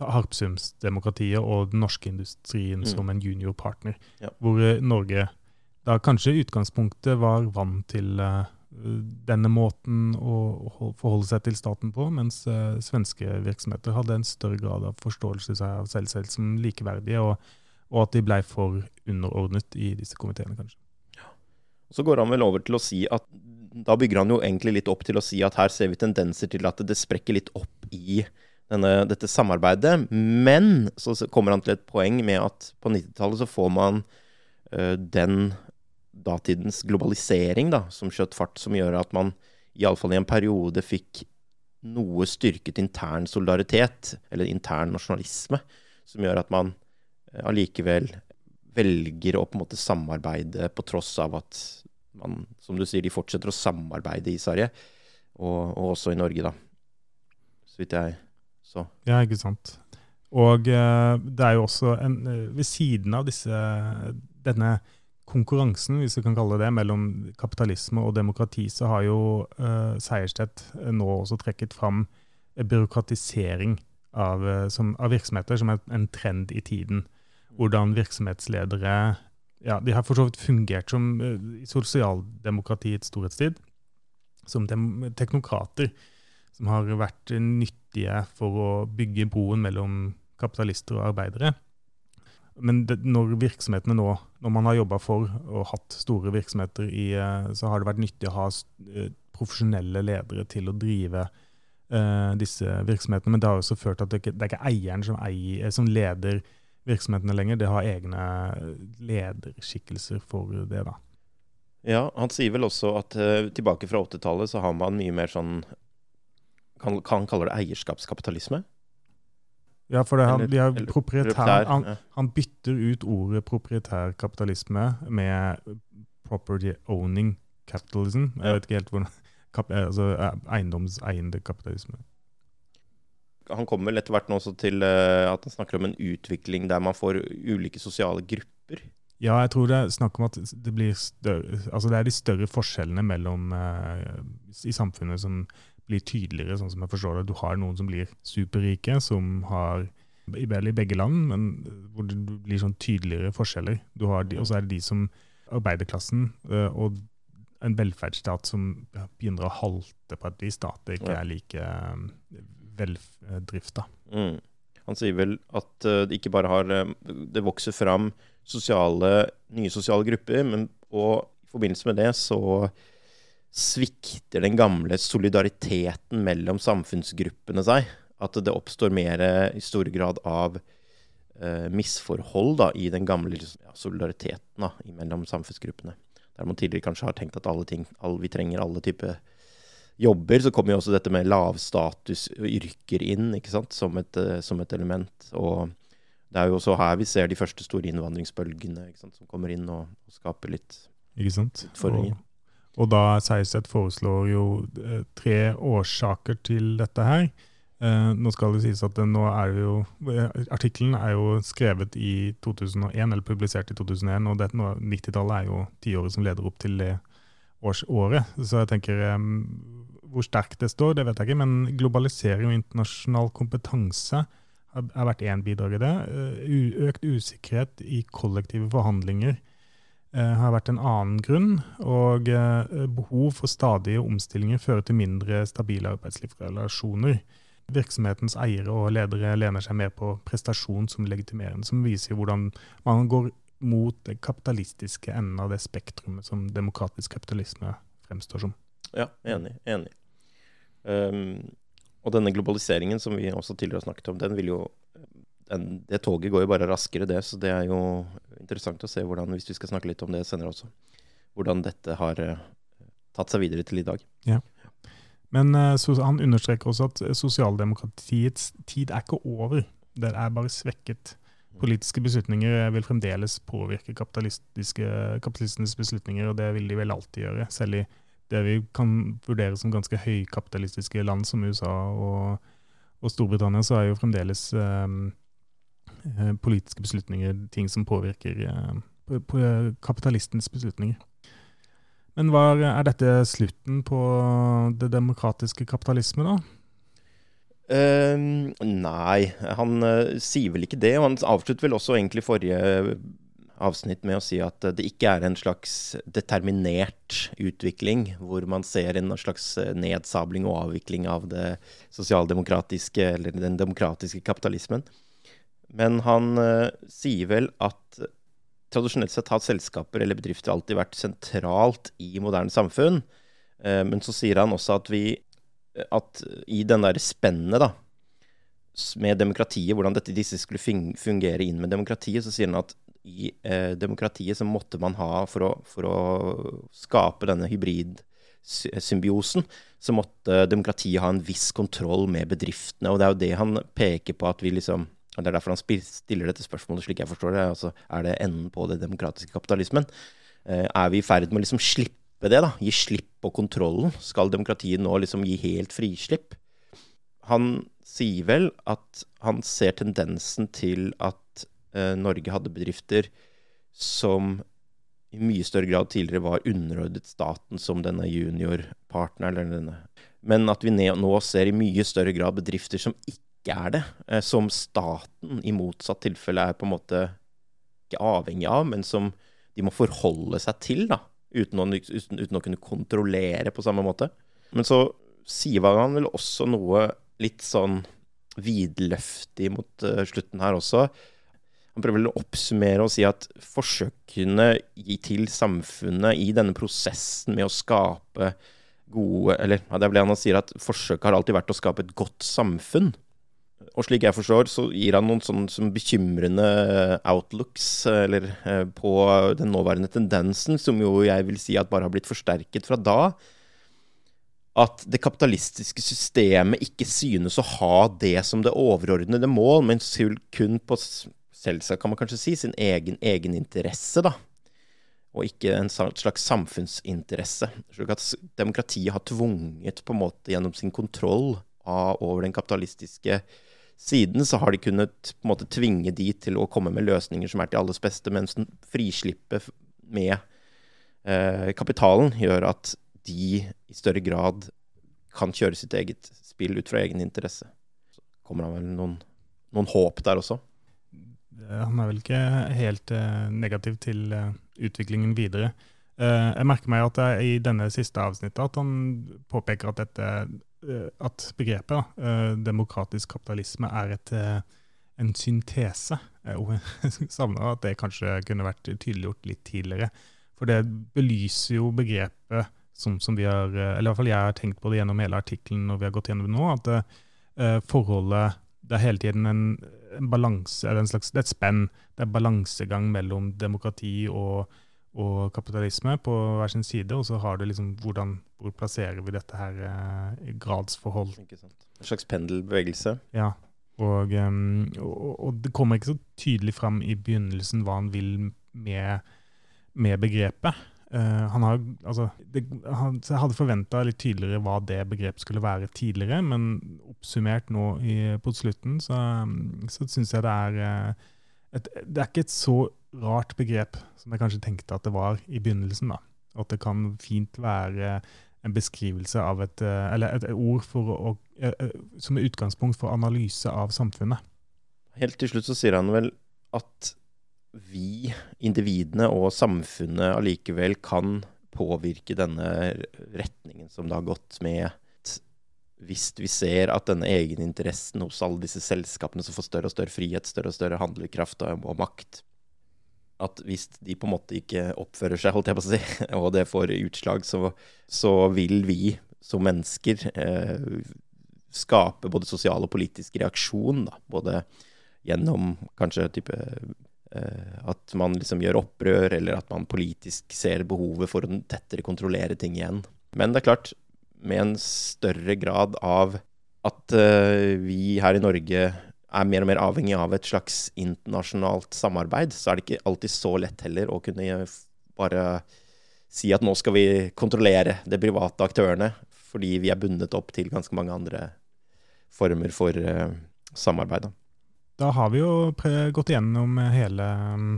Harpsumsdemokratiet og den norske industrien mm. som en juniorpartner. Ja. Hvor Norge da kanskje utgangspunktet var vant til uh, denne måten å, forholde seg til staten på, mens uh, svenske virksomheter hadde en større grad av forståelse av seg selv som likeverdige, og, og at de blei for underordnet i disse komiteene, kanskje. Så går han vel over til å si at da bygger han jo egentlig litt opp til å si at her ser vi tendenser til at det sprekker litt opp i denne, dette samarbeidet. Men så kommer han til et poeng med at på 90-tallet så får man uh, den datidens globalisering da, som skjøt fart, som gjør at man iallfall i en periode fikk noe styrket intern solidaritet, eller intern nasjonalisme, som gjør at man uh, allikevel velger å på en måte samarbeide på tross av at man, som du sier, de fortsetter å samarbeide i Sverige, og, og også i Norge, da. Så vidt jeg så. Ja, ikke sant. Og uh, det er jo også en, uh, ved siden av disse, denne konkurransen, hvis vi kan kalle det mellom kapitalisme og demokrati, så har jo uh, Seierstedt nå også trekket fram byråkratisering av, som, av virksomheter som er en trend i tiden. Hvordan virksomhetsledere ja, de har for så vidt fungert som uh, sosialdemokratiets storhetstid, som teknokrater som har vært nyttige for å bygge broen mellom kapitalister og arbeidere. Men det, når virksomhetene nå, når man har jobba for og hatt store virksomheter, i, uh, så har det vært nyttig å ha uh, profesjonelle ledere til å drive disse virksomhetene. Men det har også ført til at det, ikke, det er ikke eieren som, eier, som leder virksomhetene lenger. Det har egne lederskikkelser for det, da. Ja, han sier vel også at uh, tilbake fra 80-tallet så har man mye mer sånn Kan, han kaller det eierskapskapitalisme? Ja, for det, han, de har proprietær, han, han, bytter ut ordet proprietær kapitalisme med property owning capitalism. Jeg vet ikke helt hvordan kap, altså Eiendomseiende kapitalisme han kommer vel etter hvert nå også til uh, at han snakker om en utvikling der man får ulike sosiale grupper. Ja, jeg tror det er snakk om at det blir større, altså det er de større forskjellene mellom uh, i samfunnet som blir tydeligere, sånn som jeg forstår det. Du har noen som blir superrike, som har i begge land, men hvor det blir sånn tydeligere forskjeller. Og så er det de som arbeiderklassen uh, og en velferdsstat som begynner å halte på et vis. da, Det ikke er like veldrifta. Mm. Han sier vel at uh, det ikke bare har Det vokser fram sosiale, nye sosiale grupper, men og i forbindelse med det så svikter den gamle solidariteten mellom samfunnsgruppene seg. At det oppstår mer i stor grad av eh, misforhold da, i den gamle ja, solidariteten da, mellom samfunnsgruppene. Der man tidligere kanskje har tenkt at ting, alle, vi trenger alle typer jobber, så kommer jo også dette med lavstatusyrker inn ikke sant? Som, et, eh, som et element. Og det er jo også her vi ser de første store innvandringsbølgene ikke sant? som kommer inn og, og skaper litt ikke sant? utfordringer. Og, og da Sejersted foreslår jo eh, tre årsaker til dette her. Eh, nå skal det sies at det, nå er jo, eh, Artikkelen er jo skrevet i 2001, eller publisert i 2001, og 90-tallet er jo tiåret som leder opp til det årsåret. Så jeg tenker hvor sterkt det står, det vet jeg ikke, men globalisering og internasjonal kompetanse har, vært én bidrag i det. Økt usikkerhet i kollektive forhandlinger har vært en annen grunn. Og uh, behov for stadige omstillinger fører til mindre stabile arbeidslivsrelasjoner. Virksomhetens eiere og ledere lener seg mer på prestasjon som legitimerende, som viser hvordan man går mot den kapitalistiske enden av det spektrumet som demokratisk kapitalisme fremstår som. Ja, enig. enig. Um, og denne globaliseringen som vi også tidligere har snakket om, den vil jo Det toget går jo bare raskere, det. Så det er jo interessant å se hvordan, hvis vi skal snakke litt om det senere også, hvordan dette har uh, tatt seg videre til i dag. Ja. Men uh, han understreker også at sosialdemokratiets tid er ikke over. Det er bare svekket. Politiske beslutninger vil fremdeles påvirke kapitalistenes beslutninger, og det vil de vel alltid gjøre. Selv i det vi kan vurdere som ganske høykapitalistiske land som USA og, og Storbritannia, så er jo fremdeles um, politiske beslutninger ting som påvirker kapitalistens kapitalistenes beslutninger. Men var, er dette slutten på det demokratiske kapitalisme, da? Uh, nei, han uh, sier vel ikke det. Og han avslutter vel også egentlig forrige avsnitt med å si at det ikke er en slags determinert utvikling, hvor man ser en slags nedsabling og avvikling av det sosialdemokratiske eller den demokratiske kapitalismen. Men han uh, sier vel at tradisjonelt sett har selskaper eller bedrifter alltid vært sentralt i moderne samfunn. Uh, men så sier han også at vi at i den der spennet, da, med demokratiet, hvordan dette, disse skulle fungere inn med demokratiet, så sier han at i eh, demokratiet så måtte man ha, for å, for å skape denne hybridsymbiosen, så måtte demokratiet ha en viss kontroll med bedriftene. Og det er jo det han peker på at vi liksom Det er derfor han stiller dette spørsmålet, slik jeg forstår det. altså Er det enden på det demokratiske kapitalismen? Eh, er vi i ferd med å liksom slippe det, da? Gi slipp på kontrollen? Skal demokratiet nå liksom gi helt frislipp? Han sier vel at han ser tendensen til at eh, Norge hadde bedrifter som i mye større grad tidligere var underordnet staten som denne juniorpartneren. Men at vi nå ser i mye større grad bedrifter som ikke er det. Eh, som staten i motsatt tilfelle er på en måte ikke avhengig av, men som de må forholde seg til, da, uten å, uten, uten å kunne kontrollere på samme måte. Men så sier han vel også noe litt sånn vidløftig mot uh, slutten her også. Han prøver å oppsummere og si at forsøkene til samfunnet i denne prosessen med å skape gode Eller ja, det er vel han sier at forsøket har alltid vært å skape et godt samfunn. Og slik jeg forstår, så gir han noen sånn som bekymrende outlooks eller, eh, på den nåværende tendensen, som jo jeg vil si at bare har blitt forsterket fra da at det kapitalistiske systemet ikke synes å ha det som det overordnede mål, men kun på selvsagt kan man kanskje si, sin egen egeninteresse, da. Og ikke en slags samfunnsinteresse. Slik at demokratiet har tvunget, på en måte gjennom sin kontroll av, over den kapitalistiske siden, så har de kunnet på en måte tvinge de til å komme med løsninger som er til alles beste, mens frislippet med eh, kapitalen gjør at de i større grad kan kjøre sitt eget spill ut fra egen interesse. Så kommer han vel noen, noen håp der også? Han er vel ikke helt eh, negativ til eh, utviklingen videre. Eh, jeg merker meg at i denne siste avsnittet at han påpeker at, dette, at begrepet da, demokratisk kapitalisme er et, eh, en syntese. Jeg savner at det kanskje kunne vært tydeliggjort litt tidligere. For det belyser jo begrepet som, som, vi har, eh, eller i hvert fall jeg har tenkt på det gjennom hele artikkelen når vi har gått gjennom det nå, at uh, forholdet Det er hele tiden en, en balanse, eller en slags, det er et spenn. Det er balansegang mellom demokrati og, og, kapitalisme på hver sin side, og så har du liksom hvordan, hvor plasserer vi dette her i gradsforhold. En slags pendelbevegelse. Ja. Og, um, og, og, det kommer ikke så tydelig fram i begynnelsen hva han vil med, med begrepet. Uh, han har, altså, det, han, hadde forventa litt tydeligere hva det begrepet skulle være tidligere, men oppsummert nå i, på slutten, så, så syns jeg det er uh, et, Det er ikke et så rart begrep som jeg kanskje tenkte at det var i begynnelsen. da. At det kan fint være en beskrivelse av et uh, Eller et, ord å, som er utgangspunkt for analyse av samfunnet. Helt til slutt så sier han vel at vi, individene og samfunnet allikevel kan påvirke denne retningen som det har gått med hvis vi ser at denne egeninteressen hos alle disse selskapene som får større og større frihet, større og større handlekraft og makt At hvis de på en måte ikke oppfører seg, holdt jeg på å si, og det får utslag, så, så vil vi som mennesker eh, skape både sosial og politisk reaksjon. Da. Både gjennom kanskje type Eh, at man liksom gjør opprør, eller at man politisk ser behovet for å tettere kontrollere ting igjen. Men det er klart, med en større grad av at eh, vi her i Norge er mer og mer avhengig av et slags internasjonalt samarbeid, så er det ikke alltid så lett heller å kunne bare si at nå skal vi kontrollere de private aktørene, fordi vi er bundet opp til ganske mange andre former for uh, samarbeid. Da. Har vi jo gått igjennom hele um,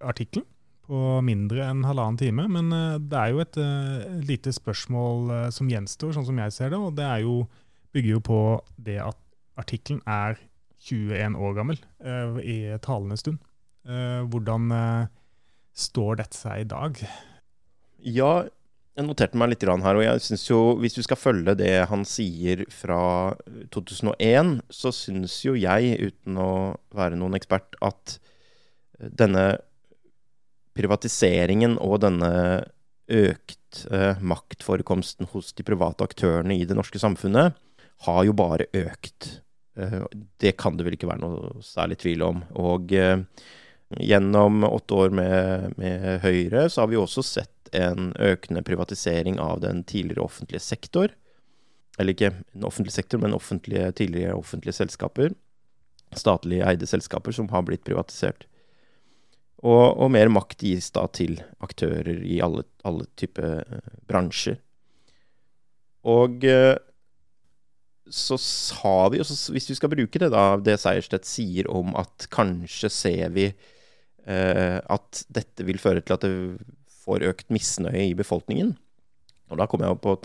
artikkelen på mindre enn halvannen time. Men uh, det er jo et uh, lite spørsmål som gjenstår, sånn som jeg ser det. Og det jo, bygger jo på det at artikkelen er 21 år gammel i talende stund. Hvordan står dette seg i dag? Ja, jeg noterte meg litt her, og jeg synes jo, hvis du skal følge det han sier fra 2001, så syns jo jeg, uten å være noen ekspert, at denne privatiseringen og denne økt eh, maktforekomsten hos de private aktørene i det norske samfunnet har jo bare økt. Eh, det kan det vel ikke være noe særlig tvil om. Og eh, gjennom åtte år med, med Høyre så har vi også sett en økende privatisering av den tidligere offentlige sektor. Eller ikke den offentlige sektor, men offentlige, tidligere offentlige selskaper. Statlig eide selskaper som har blitt privatisert. Og, og mer makt gis da til aktører i alle, alle typer eh, bransjer. Og så har vi, hvis vi skal bruke det, da, det Seierstedt sier om at kanskje ser vi eh, at dette vil føre til at det får økt misnøye i befolkningen. Og da kommer jeg på å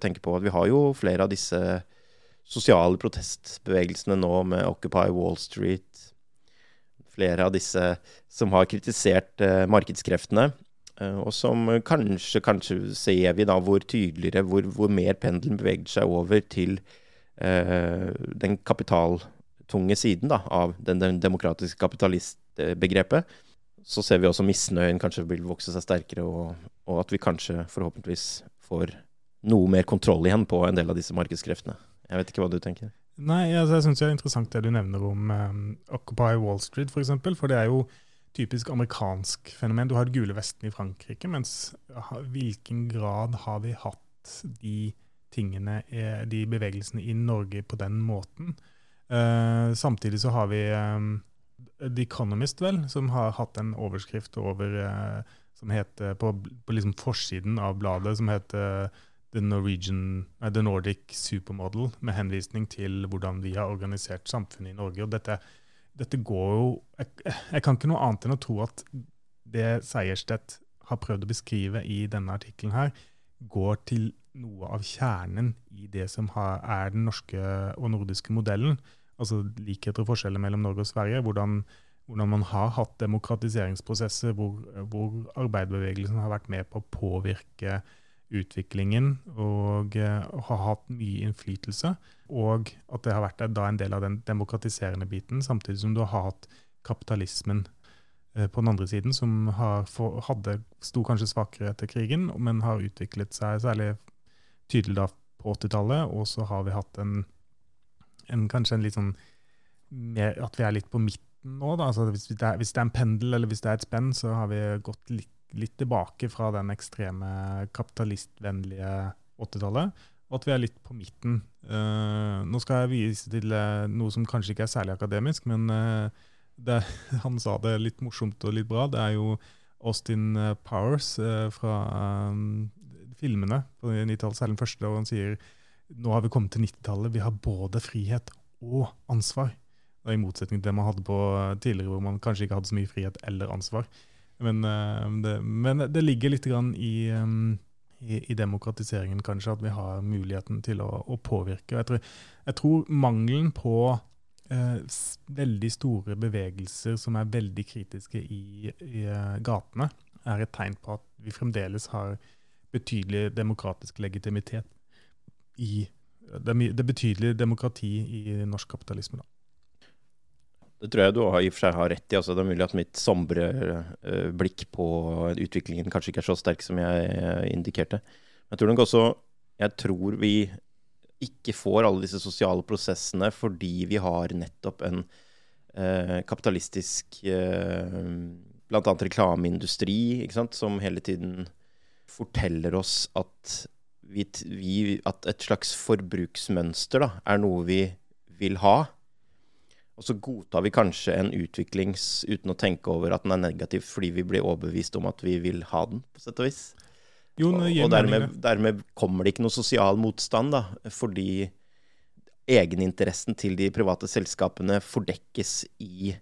tenke på at vi har jo flere av disse sosiale protestbevegelsene nå med Occupy Wall Street. Flere av disse som har kritisert eh, markedskreftene. Eh, og som kanskje, kanskje ser vi da hvor tydeligere, hvor, hvor mer pendelen beveger seg over til eh, den kapitaltunge siden da, av den, den demokratiske kapitalistbegrepet så ser vi også misnøyen kanskje vil vokse seg sterkere, og, og, at vi kanskje forhåpentligvis får noe mer kontroll igjen på en del av disse markedskreftene. Jeg vet ikke hva du tenker? Nei, altså, jeg syns det er interessant det du nevner om um, Occupy Wall Street, f.eks. For, eksempel, for det er jo typisk amerikansk fenomen. Du har det gule vesten i Frankrike, mens i hvilken grad har vi hatt de tingene, eh, de bevegelsene i Norge på den måten? Uh, samtidig så har vi um, The Economist, vel, som har hatt en overskrift over uh, som heter, på, på liksom forsiden av bladet som heter The, Norwegian, The Nordic Supermodel, med henvisning til hvordan vi har organisert samfunnet i Norge. Og dette, dette går jo jeg, jeg, kan ikke noe annet enn å tro at det Seierstedt har prøvd å beskrive i denne artikkelen går til noe av kjernen i det som er den norske og nordiske modellen altså likheter og forskjeller mellom Norge og Sverige. Hvordan, hvordan man har hatt demokratiseringsprosesser hvor, hvor, arbeiderbevegelsen har vært med på å påvirke utviklingen og uh, har hatt mye innflytelse. Og at det har vært en del av den demokratiserende biten, samtidig som du har hatt kapitalismen uh, på den andre siden, som for, hadde, sto kanskje svakere etter krigen, men har utviklet seg særlig tydelig da på 80-tallet. Og så har vi hatt en en, kanskje en litt sånn mer, At vi er litt på midten nå. Da. Altså hvis, det er, hvis, det er, en pendel eller hvis det er et spenn, så har vi gått litt, litt tilbake fra den ekstreme kapitalistvennlige 80-tallet. Og at vi er litt på midten. Uh, nå skal jeg vise til uh, noe som kanskje ikke er særlig akademisk, men uh, det, han sa det litt morsomt og litt bra. Det er jo Austin Powers fra filmene på 90-tallet, særlig den første, og han sier nå har vi kommet til 90-tallet. Vi har både frihet og ansvar. Og I motsetning til det man hadde på tidligere, hvor man kanskje ikke hadde så mye frihet eller ansvar. Men, uh, det, men det, ligger litt i, um, i, i, demokratiseringen, kanskje, at vi har muligheten til å, å påvirke. Jeg tror, jeg tror, mangelen på uh, veldig store bevegelser som er veldig kritiske i, i gatene, er et tegn på at vi fremdeles har betydelig demokratisk legitimitet i det, det er betydelig demokrati i norsk kapitalisme. da. Det tror jeg du i og for seg har rett i. Altså, det er mulig at mitt sombre uh, blikk på utviklingen kanskje ikke er så sterk som jeg uh, indikerte. Men jeg tror nok også jeg tror vi ikke får alle disse sosiale prosessene fordi vi har nettopp en uh, kapitalistisk Bl.a. reklameindustri som hele tiden forteller oss at vi, vi, at et slags forbruksmønster da, er noe vi vil ha. Og så godtar vi kanskje en utvikling uten å tenke over at den er negativ, fordi vi blir overbevist om at vi vil ha den, på sett og vis. Jo, og, og dermed, dermed, kommer det ikke noe sosial motstand, da, fordi egeninteressen til de private selskapene fordekkes i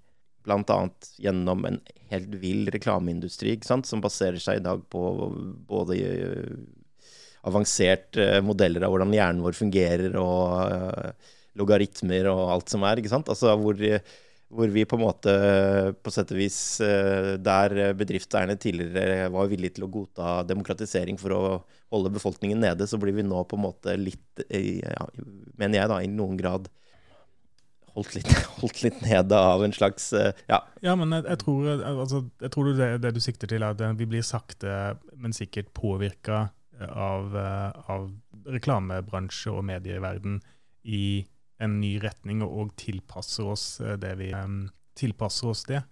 bl.a. gjennom en helt vill reklameindustri, som baserer seg i dag på både avanserte eh, modeller av hvordan hjernen vår fungerer, og uh, logaritmer og alt som er. Altså hvor, hvor vi på en måte, på sett og vis, eh, der bedriftseierne tidligere var villige til å godta demokratisering for å holde befolkningen nede, så blir vi nå på en måte litt, eh, ja, mener jeg da, i noen grad holdt litt, holdt litt nede av en slags eh, Ja. Ja, men jeg, jeg tror, altså, jeg tror det, det, du sikter til, er at vi blir sakte, men sikkert påvirka av, av reklamebransje og medieverden i en ny retning og tilpasser oss eh, det vi tilpasser oss det.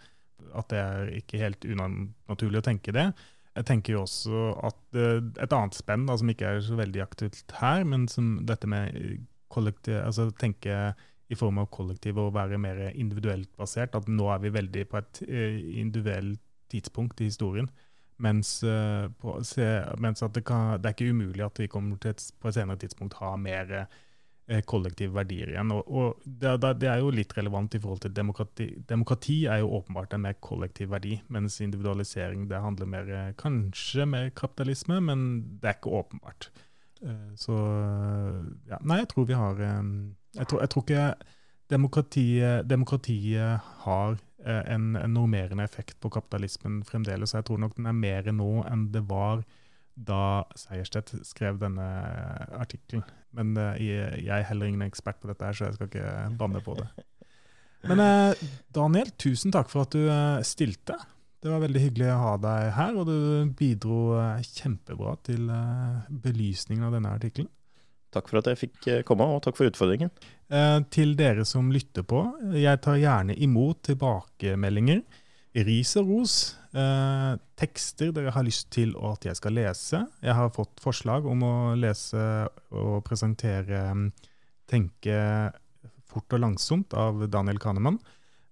At det er ikke helt unaturlig å tenke det. Jeg tenker jo også at eh, et annet spenn da, som ikke er så veldig aktuelt her, men som dette med kollektiv, altså tenke i form av kollektiv og være mer individuelt basert. At nå er vi veldig på et eh, individuelt tidspunkt i historien. Mens, på, se, mens det, kan, det, er ikke umulig at vi kommer til et, på et senere tidspunkt ha mer Eh, kollektive verdier igjen. Og, og det, det, er jo litt relevant i forhold til demokrati. Demokrati er jo åpenbart en mer kollektiv verdi, mens individualisering det handler mer, eh, kanskje mer kapitalisme, men det er ikke åpenbart. Eh, så ja, Nei, jeg tror vi har Jeg tror, jeg tror ikke demokratiet, demokratiet har en, en, normerende effekt på kapitalismen fremdeles. Jeg tror nok den er mer nå enn det var da Seierstedt skrev denne artikkelen. Men uh, jeg er heller ingen ekspert på dette, her, så jeg skal ikke banne på det. Men uh, Daniel, tusen takk for at du stilte. Det var veldig hyggelig å ha deg her, og du bidro kjempebra til belysningen av denne artikkelen. Takk for at jeg fikk komme, og takk for utfordringen. til dere som lytter på, jeg tar gjerne imot tilbakemeldinger ris og ros. Eh, tekster dere har lyst til at jeg skal lese. Jeg har fått forslag om å lese og presentere mm, 'Tenke fort og langsomt' av Daniel Kahneman.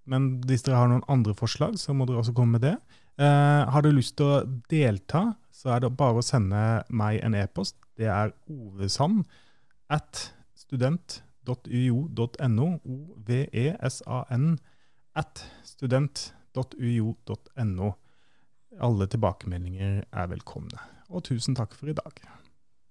Men hvis dere har noen andre forslag, så må dere også komme med det. Eh, har du lyst til å delta, så er det bare å sende meg en e-post. Det er ovesand at student.uio.no. O-v-e-s-a-n at student.uio.no Alle tilbakemeldinger er velkomne. Og tusen takk for i dag.